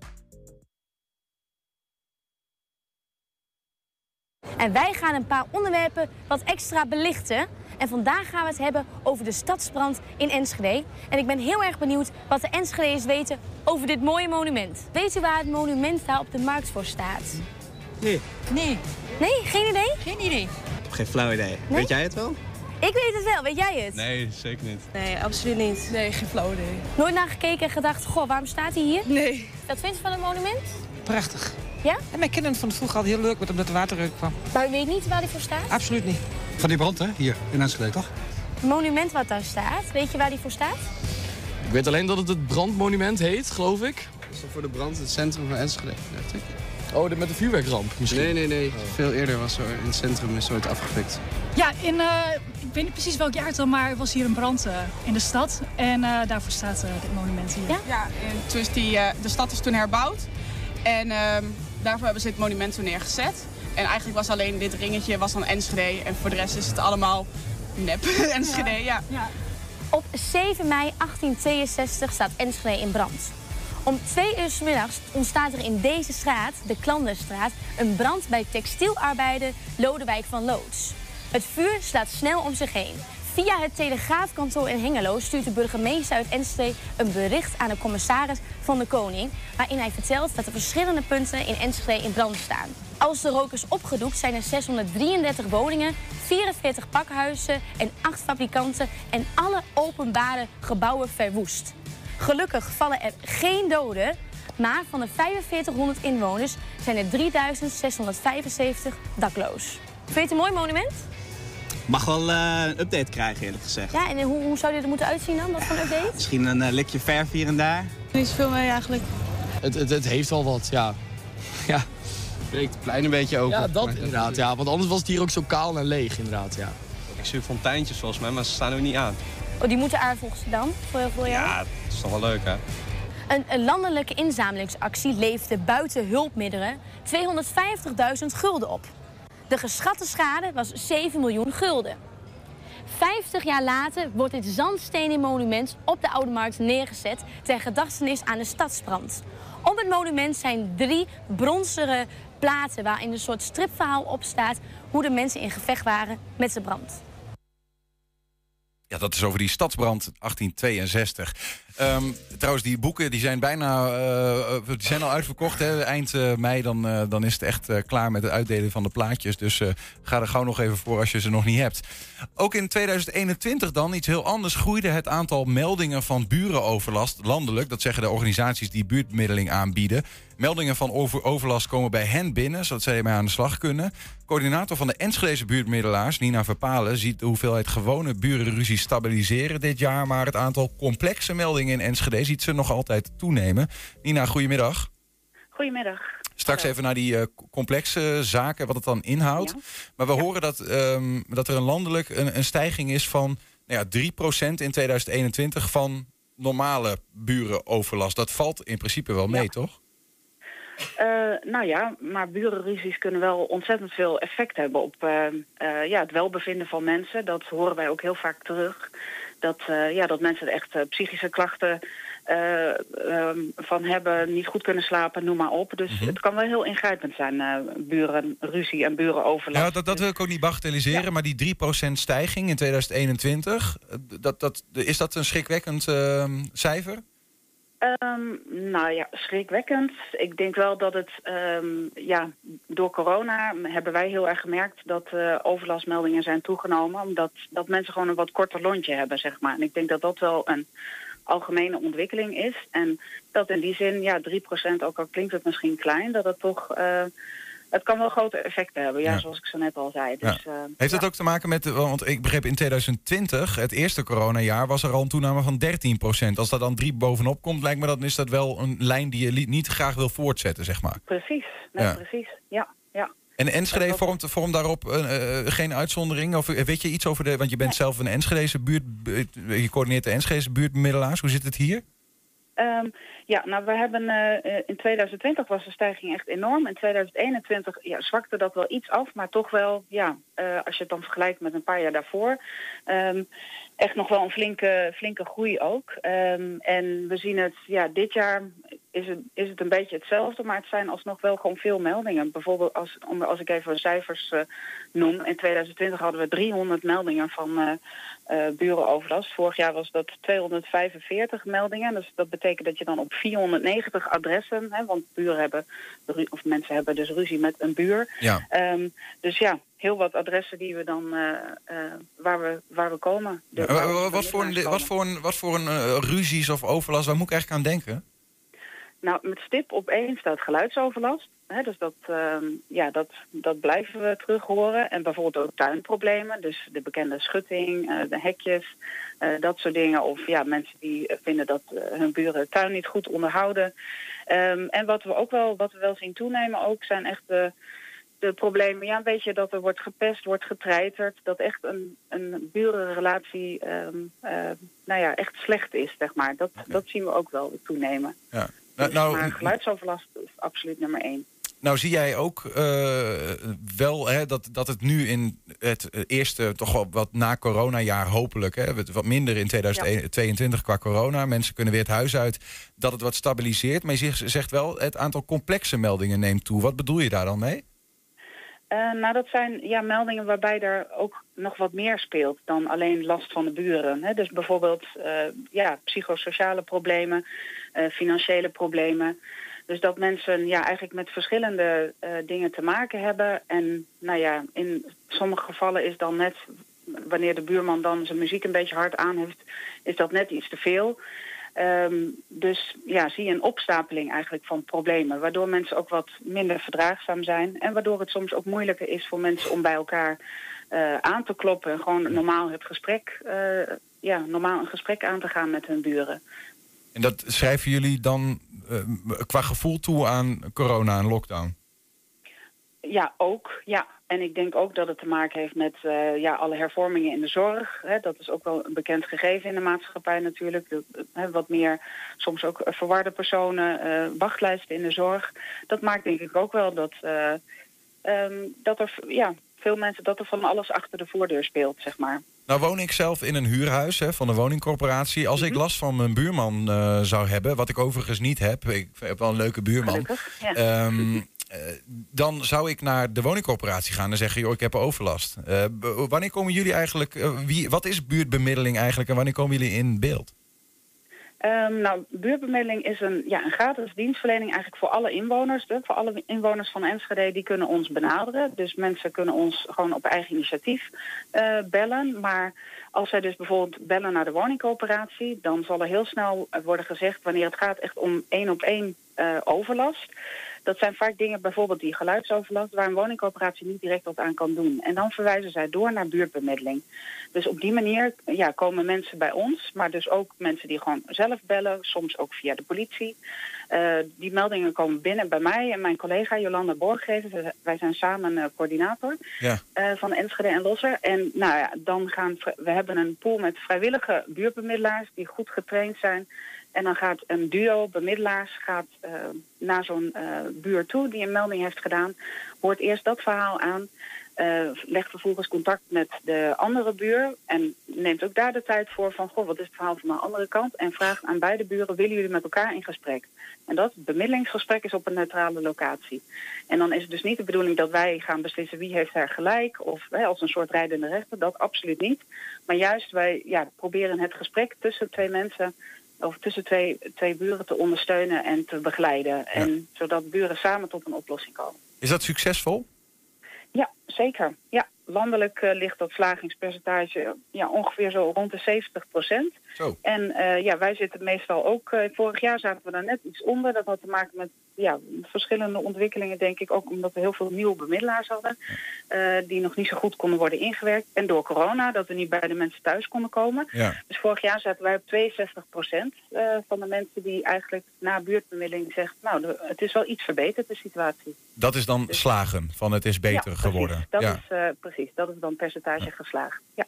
En wij gaan een paar onderwerpen wat extra belichten. En vandaag gaan we het hebben over de stadsbrand in Enschede. En ik ben heel erg benieuwd wat de Enschede's weten over dit mooie monument. Weet u waar het monument daar op de markt voor staat? Nee. Nee. Nee? Geen idee? Geen idee. Geen flauw idee. Weet jij het wel? Ik weet het wel. Weet jij het? Nee, zeker niet. Nee, absoluut niet. Nee, geen flauw idee. Nooit naar gekeken en gedacht, goh, waarom staat hij hier? Nee. Wat vindt u van het monument? Prachtig. Ja? En mijn kinderen vonden het vroeger al heel leuk met omdat er water uit kwam. Maar u weet niet waar hij voor staat? Absoluut niet. Van die brand, hè? Hier, in Enschede, toch? Het monument wat daar staat, weet je waar die voor staat? Ik weet alleen dat het het brandmonument heet, geloof ik. Dat is voor de brand in het centrum van Enschede, dacht ik. Oh, met de vuurwerkramp misschien? Nee, nee, nee. Veel eerder was er in het centrum is ooit afgefikt. Ja, in, eh, ik weet niet precies welk jaartal, maar er was hier een brand eh, in de stad. En eh, daarvoor staat eh, dit monument hier. Ja, ja en is die, eh, de stad is toen herbouwd. En ehm, daarvoor hebben ze dit monument toen neergezet. En eigenlijk was alleen dit ringetje was dan Enschede. En voor de rest is het allemaal nep. Enschede, ja. Op 7 mei 1862 staat Enschede in brand. Om twee uur 's middags ontstaat er in deze straat, de Klanderstraat, een brand bij textielarbeider Lodewijk van Loods. Het vuur slaat snel om zich heen. Via het telegraafkantoor in Hengelo stuurt de burgemeester uit Enschede een bericht aan de commissaris van de Koning, waarin hij vertelt dat er verschillende punten in Enschede in brand staan. Als de rook is opgedoekt zijn er 633 woningen, 44 pakhuizen en 8 fabrikanten en alle openbare gebouwen verwoest. Gelukkig vallen er geen doden, maar van de 4500 inwoners zijn er 3675 dakloos. Vind je het een mooi monument? Mag wel eh, een update krijgen, eerlijk gezegd. Ja, en hoe, hoe zou dit er moeten uitzien dan? Wat voor een update? Misschien een eh, likje verf hier en daar. Niet zoveel mee eigenlijk. Het, het, het heeft wel wat, ja. Ja, Breekt het plein een beetje open. ja dat Maar- inderdaad. Ja, want anders was het hier ook zo kaal en leeg, inderdaad. Ja. Ik zie fonteintjes volgens mij, maar ze staan er niet aan. Oh, die moeten er volgens dan, voor, voor jou? Ja, dat is toch wel leuk, hè? Een, een landelijke inzamelingsactie leefde buiten hulpmiddelen 250.000 gulden op. De geschatte schade was 7 miljoen gulden. 50 jaar later wordt dit zandstenen monument op de Oude Markt neergezet ter gedachtenis aan de stadsbrand. Op het monument zijn drie bronzeren platen waarin een soort stripverhaal op staat hoe de mensen in gevecht waren met de brand. Ja, dat is over die stadsbrand 1862. Ehm, trouwens, die boeken die zijn bijna eh, eh, die zijn al uitverkocht. Hè. Eind eh, mei dan, dan is het echt klaar met het uitdelen van de plaatjes. Dus ga er gauw nog even voor als je ze nog niet hebt. Ook in 2021 dan, iets heel anders, groeide het aantal meldingen van burenoverlast landelijk. Dat zeggen de organisaties die buurtbemiddeling aanbieden. Meldingen van over overlast komen bij hen binnen, zodat zij ermee aan de slag kunnen. Coördinator van de Enschedeze buurtmiddelaars, Nina Verpalen, ziet de hoeveelheid gewone burenruzies stabiliseren dit jaar. Maar het aantal complexe meldingen in Enschede ziet ze nog altijd toenemen. Nina, goedemiddag. Goedemiddag. Straks even naar die eh, complexe zaken, wat het dan inhoudt. Maar we horen dat, ehm, dat er een landelijk een, een stijging is van nou ja, 3% in 2021 van normale burenoverlast. Dat valt in principe wel mee, toch? Eh, nou ja, maar burenruzies kunnen wel ontzettend veel effect hebben op eh, eh, ja, het welbevinden van mensen. Dat horen wij ook heel vaak terug. Dat, eh, ja, dat mensen er echt eh, psychische klachten eh, ehm, van hebben, niet goed kunnen slapen, noem maar op. Dus het kan wel heel ingrijpend zijn, burenruzie en burenoverlast. Ja, dat, dat wil ik ook niet bagatelliseren, maar die 3% stijging in 2021, eh, dat, dat, is dat een schrikwekkend ehm, cijfer? Ehm, nou ja, schrikwekkend. Ik denk wel dat het, ehm, ja, door corona hebben wij heel erg gemerkt dat eh, overlastmeldingen zijn toegenomen. Omdat dat mensen gewoon een wat korter lontje hebben, zeg maar. En ik denk dat dat wel een algemene ontwikkeling is. En dat in die zin, ja, 3%, ook al klinkt het misschien klein, dat het toch, eh, het kan wel grote effecten hebben. Ja, Ja. zoals ik zo net al zei. Dus, eh, Heeft dat ook te maken met, want ik begreep in 2020, het eerste coronajaar, was er al een toename van 13%. Als dat dan 3 bovenop komt, lijkt me dat is dat wel een lijn die je niet graag wil voortzetten, zeg maar. Precies, nee, precies. Ja, ja. En Enschede vormt, vormt daarop eh, geen uitzondering? Of eh, weet je iets over de, want je bent zelf een Enschedeze buurt, je coördineert de Enschedeze buurtbemiddelaars. Hoe zit het hier? Ehm, ja, nou, we hebben eh, eh, in 2020 was de stijging echt enorm. In 2021 ja, zwakte dat wel iets af, maar toch wel, ja, eh, als je het dan vergelijkt met een paar jaar daarvoor, ehm, echt nog wel een flinke, flinke groei ook. Ehm, en we zien het, ja, dit jaar is het, is het een beetje hetzelfde, maar het zijn alsnog wel gewoon veel meldingen. Bijvoorbeeld als, om, als ik even cijfers uh, noem. In 2020 hadden we 300 meldingen van uh, uh, burenoverlast. Vorig jaar was dat 245 meldingen. Dus dat betekent dat je dan op 490 adressen, hè, want buren hebben, of mensen hebben dus ruzie met een buur. Ja. Um, dus ja, heel wat adressen die we dan uh, uh, waar, we, waar we komen. Ja, wat, wat, voor een, wat voor een, wat voor een ruzies of overlast, waar moet ik eigenlijk aan denken? Nou, met stip op één staat geluidsoverlast. Hè, dus dat, ja, dat, dat blijven we terug horen. En bijvoorbeeld ook tuinproblemen. Dus de bekende schutting, de hekjes, dat soort dingen. Of ja, mensen die vinden dat hun buren de tuin niet goed onderhouden. Um, en wat we ook wel, wat we wel zien toenemen ook, zijn echt de de problemen, ja, weet je, dat er wordt gepest, wordt getreiterd, dat echt een, een burenrelatie, um, uh, nou ja, echt slecht is, zeg maar. Dat, dat zien we ook wel toenemen. Ja. Nou, nou, maar geluidsoverlast is absoluut nummer één. Nou zie jij ook uh, wel hè, dat, dat het nu in het eerste, toch wel wat na coronajaar hopelijk, hè, wat minder in 2022 ja. qua corona, mensen kunnen weer het huis uit, dat het wat stabiliseert. Maar je zegt wel, het aantal complexe meldingen neemt toe. Wat bedoel je daar dan mee? Uh, nou, dat zijn ja, meldingen waarbij er ook nog wat meer speelt dan alleen last van de buren. Hè? Dus bijvoorbeeld uh, ja, psychosociale problemen, financiële problemen. Dus dat mensen ja, eigenlijk met verschillende dingen te maken hebben. En nou ja, in sommige gevallen is dan net, wanneer de buurman dan zijn muziek een beetje hard aan heeft, is dat net iets te veel. Um, dus ja, zie je een opstapeling eigenlijk van problemen. Waardoor mensen ook wat minder verdraagzaam zijn. En waardoor het soms ook moeilijker is voor mensen om bij elkaar uh, aan te kloppen. En gewoon normaal het gesprek, ja, normaal een gesprek aan te gaan met hun buren. En dat schrijven jullie dan uh, qua gevoel toe aan corona en lockdown? Ja, ook. Ja. En ik denk ook dat het te maken heeft met uh, ja, alle hervormingen in de zorg. Hè. Dat is ook wel een bekend gegeven in de maatschappij natuurlijk. Wat meer, soms ook verwarde personen, wachtlijsten in de zorg. Dat maakt denk ik ook wel dat, um, dat er ja, veel mensen dat er van alles achter de voordeur speelt, zeg maar. Nou woon ik zelf in een huurhuis hè, van de woningcorporatie. Als mm -hmm. ik last van mijn buurman uh, zou hebben, wat ik overigens niet heb... ik heb wel een leuke buurman... Gelukkig, ja. um, Uh, dan zou ik naar de woningcorporatie gaan en zeggen: joh, ik heb overlast. Uh, wanneer komen jullie eigenlijk? Wie, wat is buurtbemiddeling eigenlijk en wanneer komen jullie in beeld? Um, nou, buurtbemiddeling is een, ja, een gratis dienstverlening eigenlijk voor alle inwoners. De, voor alle inwoners van Enschede, die kunnen ons benaderen. Dus mensen kunnen ons gewoon op eigen initiatief bellen. Maar als zij dus bijvoorbeeld bellen naar de woningcoöperatie... dan zal er heel snel worden gezegd wanneer het gaat echt om één op één overlast... Dat zijn vaak dingen, bijvoorbeeld die geluidsoverlast, waar een woningcoöperatie niet direct wat aan kan doen. En dan verwijzen zij door naar buurtbemiddeling. Dus op die manier ja, komen mensen bij ons, maar dus ook mensen die gewoon zelf bellen, soms ook via de politie. Uh, die meldingen komen binnen bij mij en mijn collega Jolanda Borggever. Wij zijn samen uh, coördinator ja. uh, van Enschede en Losser. En nou ja, dan gaan we hebben een pool met vrijwillige buurtbemiddelaars die goed getraind zijn. En dan gaat een duo bemiddelaars gaat, uh, naar zo'n uh, buur toe die een melding heeft gedaan. Hoort eerst dat verhaal aan. Uh, legt vervolgens contact met de andere buur. En neemt ook daar de tijd voor van... Goh, wat is het verhaal van de andere kant? En vraagt aan beide buren, willen jullie met elkaar in gesprek? En dat bemiddelingsgesprek is op een neutrale locatie. En dan is het dus niet de bedoeling dat wij gaan beslissen... wie heeft daar gelijk, of hè, als een soort rijdende rechter. Dat absoluut niet. Maar juist, wij ja, proberen het gesprek tussen twee mensen of tussen twee, twee buren te ondersteunen en te begeleiden. Ja. En zodat buren samen tot een oplossing komen. Is dat succesvol? Ja, zeker. Ja, landelijk uh, ligt dat slagingspercentage ja, ongeveer zo rond de 70 procent. En uh, ja, wij zitten meestal ook... Uh, vorig jaar zaten we daar net iets onder. Dat had te maken met ja, verschillende ontwikkelingen, denk ik. Ook omdat we heel veel nieuwe bemiddelaars hadden. die nog niet zo goed konden worden ingewerkt. En door corona, dat we niet bij de mensen thuis konden komen. Ja. Dus vorig jaar zaten wij op 62 procent van de mensen die eigenlijk na buurtbemiddeling zegt... nou, de, het is wel iets verbeterd, de situatie. Dat is dan dus, slagen, van het is beter ja, geworden. Dat ja. is precies. Dat is dan percentage geslaagd. Ja.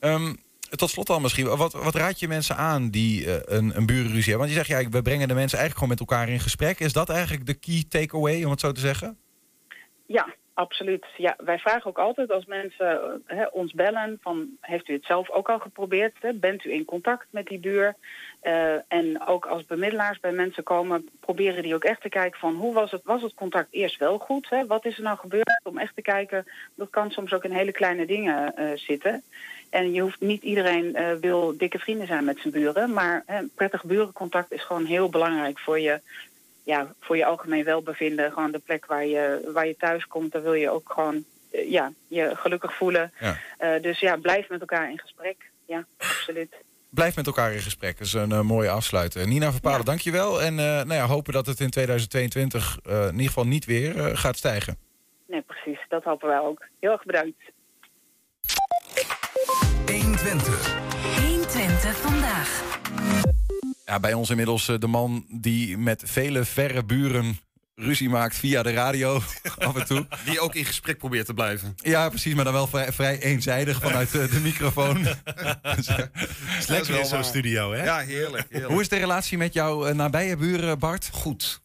Um, tot slot dan misschien, wat, wat raad je mensen aan die uh, een, een burenruzie hebben? Want je zegt, ja, we brengen de mensen eigenlijk gewoon met elkaar in gesprek. Is dat eigenlijk de key takeaway, om het zo te zeggen? Ja, Absoluut. Ja, wij vragen ook altijd als mensen eh, ons bellen van heeft u het zelf ook al geprobeerd? Bent u in contact met die buur? Eh, en ook als bemiddelaars bij mensen komen, proberen die ook echt te kijken van hoe was het, was het contact eerst wel goed? Wat is er nou gebeurd? Om echt te kijken, dat kan soms ook in hele kleine dingen eh, zitten. En je hoeft niet iedereen wil dikke vrienden zijn met zijn buren, maar prettig burencontact is gewoon heel belangrijk voor je ja, voor je algemeen welbevinden, gewoon de plek waar je, waar je thuis komt, daar wil je ook gewoon eh, ja, je gelukkig voelen. Ja. Eh, dus ja, blijf met elkaar in gesprek. Ja, absoluut. Blijf met elkaar in gesprek. Dat is een eh, mooie afsluiter. Nina Verpalen, dankjewel. En eh, nou ja, hopen dat het in 2022 eh, in ieder geval niet weer eh, gaat stijgen. Nee, precies. Dat hopen wij ook. Heel erg bedankt. 120. 120 vandaag. Ja, bij ons inmiddels eh, de man die met vele verre buren ruzie maakt via de radio af en toe. Die ook in gesprek probeert te blijven. Ja, precies, maar dan wel vrij, vrij eenzijdig vanuit eh, de microfoon. Het is lekker in zo'n studio, hè? Ja, heerlijk. heerlijk. Hoe is de relatie met jouw eh, nabije buren, Bart? Goed.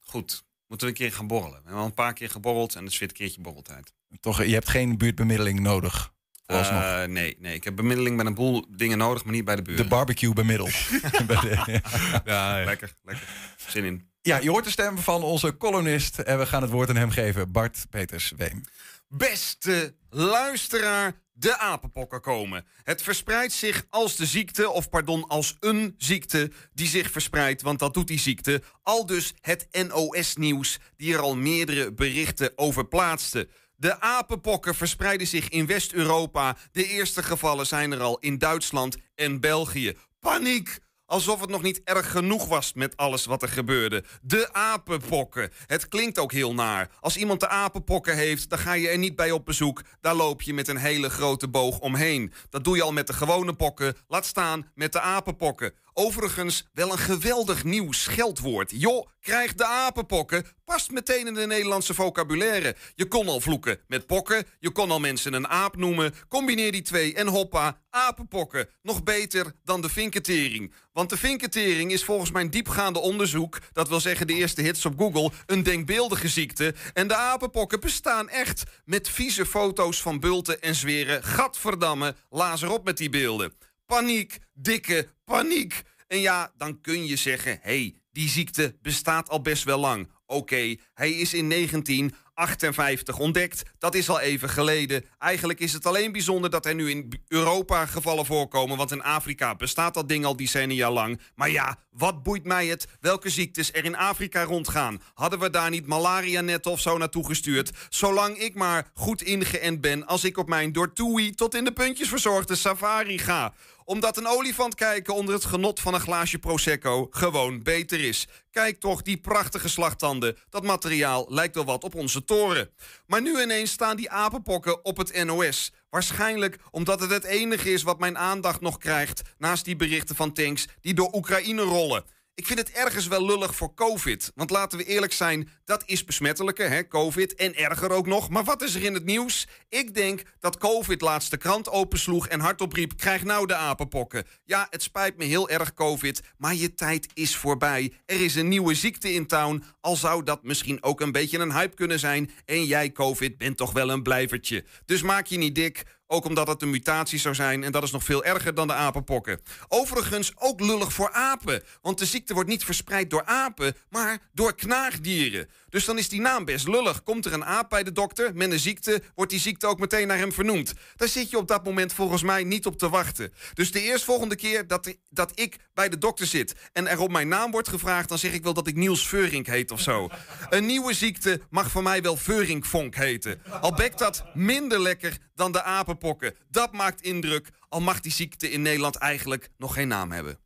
Goed. Moeten we een keer gaan borrelen. We hebben al een paar keer geborreld en het is weer een keertje borreltijd. Toch, je hebt geen buurtbemiddeling nodig. Eh, nee, nee, ik heb bemiddeling bij een boel dingen nodig, maar niet bij de buren. de barbecue bemiddeld. Bij de- ja, lekker, lekker. Zin in. ja, je hoort de stem van onze columnist en we gaan het woord aan hem geven. Bart Peters Weem. Beste luisteraar, de apenpokken komen. Het verspreidt zich als de ziekte, of pardon, als een ziekte die zich verspreidt, want dat doet die ziekte. Al dus het NOS-nieuws, die er al meerdere berichten over plaatste. De apenpokken verspreiden zich in West-Europa. De eerste gevallen zijn er al in Duitsland en België. Paniek! Alsof het nog niet erg genoeg was met alles wat er gebeurde. De apenpokken. Het klinkt ook heel naar. Als iemand de apenpokken heeft, dan ga je er niet bij op bezoek. Daar loop je met een hele grote boog omheen. Dat doe je al met de gewone pokken. Laat staan met de apenpokken. Overigens wel een geweldig nieuw scheldwoord. Joh, krijg de apenpokken. Past meteen in de Nederlandse vocabulaire. Je kon al vloeken met pokken. Je kon al mensen een aap noemen. Combineer die twee en hoppa, apenpokken. Nog beter dan de vinketering. Want de vinketering is volgens mijn diepgaande onderzoek... dat wil zeggen de eerste hits op Google... een denkbeeldige ziekte. En de apenpokken bestaan echt. Met vieze foto's van bulten en zweren. Gadverdamme, lazer op met die beelden. Paniek, dikke paniek. En ja, dan kun je zeggen: hey, die ziekte bestaat al best wel lang. Oké, hij is in 1958 ontdekt. Dat is al even geleden. Eigenlijk is het alleen bijzonder dat er nu in Europa gevallen voorkomen. Want in Afrika bestaat dat ding al decennia lang. Maar ja, wat boeit mij het welke ziektes er in Afrika rondgaan? Hadden we daar niet malaria net of zo naartoe gestuurd? Zolang ik maar goed ingeënt ben als ik op mijn door Toei tot in de puntjes verzorgde safari ga omdat een olifant kijken onder het genot van een glaasje Prosecco gewoon beter is. Kijk toch, die prachtige slagtanden. Dat materiaal lijkt wel wat op onze toren. Maar nu ineens staan die apenpokken op het NOS. Waarschijnlijk omdat het het enige is wat mijn aandacht nog krijgt... naast die berichten van tanks die door Oekraïne rollen. Ik vind het ergens wel lullig voor COVID. Want laten we eerlijk zijn, dat is besmettelijker, hè, COVID. En erger ook nog. Maar wat is er in het nieuws? Ik denk dat COVID laatst de krant opensloeg en hardop riep... krijg nou de apenpokken. Ja, het spijt me heel erg, COVID, maar je tijd is voorbij. Er is een nieuwe ziekte in town. Al zou dat misschien ook een beetje een hype kunnen zijn. En jij, COVID, bent toch wel een blijvertje. Dus maak je niet dik... Ook omdat het een mutatie zou zijn en dat is nog veel erger dan de apenpokken. Overigens ook lullig voor apen, want de ziekte wordt niet verspreid door apen, maar door knaagdieren. Dus dan is die naam best lullig. Komt er een aap bij de dokter met een ziekte, wordt die ziekte ook meteen naar hem vernoemd. Daar zit je op dat moment volgens mij niet op te wachten. Dus de eerstvolgende keer dat, dat ik bij de dokter zit en er op mijn naam wordt gevraagd, dan zeg ik wel dat ik Niels Veurink heet of zo. Een nieuwe ziekte mag voor mij wel Veurinkvonk heten. Al bekt dat minder lekker dan de apenpokken. Dat maakt indruk, al mag die ziekte in Nederland eigenlijk nog geen naam hebben.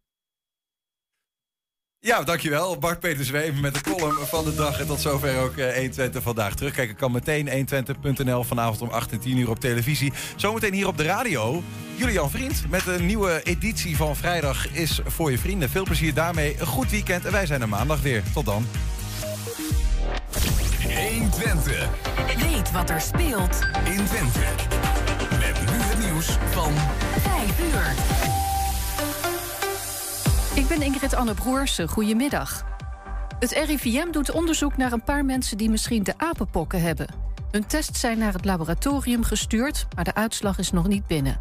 Ja, dankjewel. Bart Peters Weem met de column van de dag. En tot zover ook eh, 120 vandaag. Terugkijken kan meteen 120.nl vanavond om 8 en 10 uur op televisie. Zometeen hier op de radio. Julian Vriend met een nieuwe editie van Vrijdag is voor je vrienden. Veel plezier daarmee. Een goed weekend en wij zijn er maandag weer. Tot dan. 120. Weet wat er speelt in Twente. Van 5 uur. Ik ben Ingrid Anne Broersen. Goedemiddag. Het RIVM doet onderzoek naar een paar mensen die misschien de apenpokken hebben. Hun tests zijn naar het laboratorium gestuurd, maar de uitslag is nog niet binnen.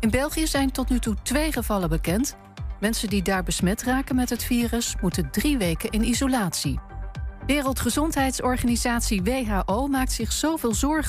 In België zijn tot nu toe twee gevallen bekend. Mensen die daar besmet raken met het virus moeten drie weken in isolatie. Wereldgezondheidsorganisatie WHO maakt zich zoveel zorgen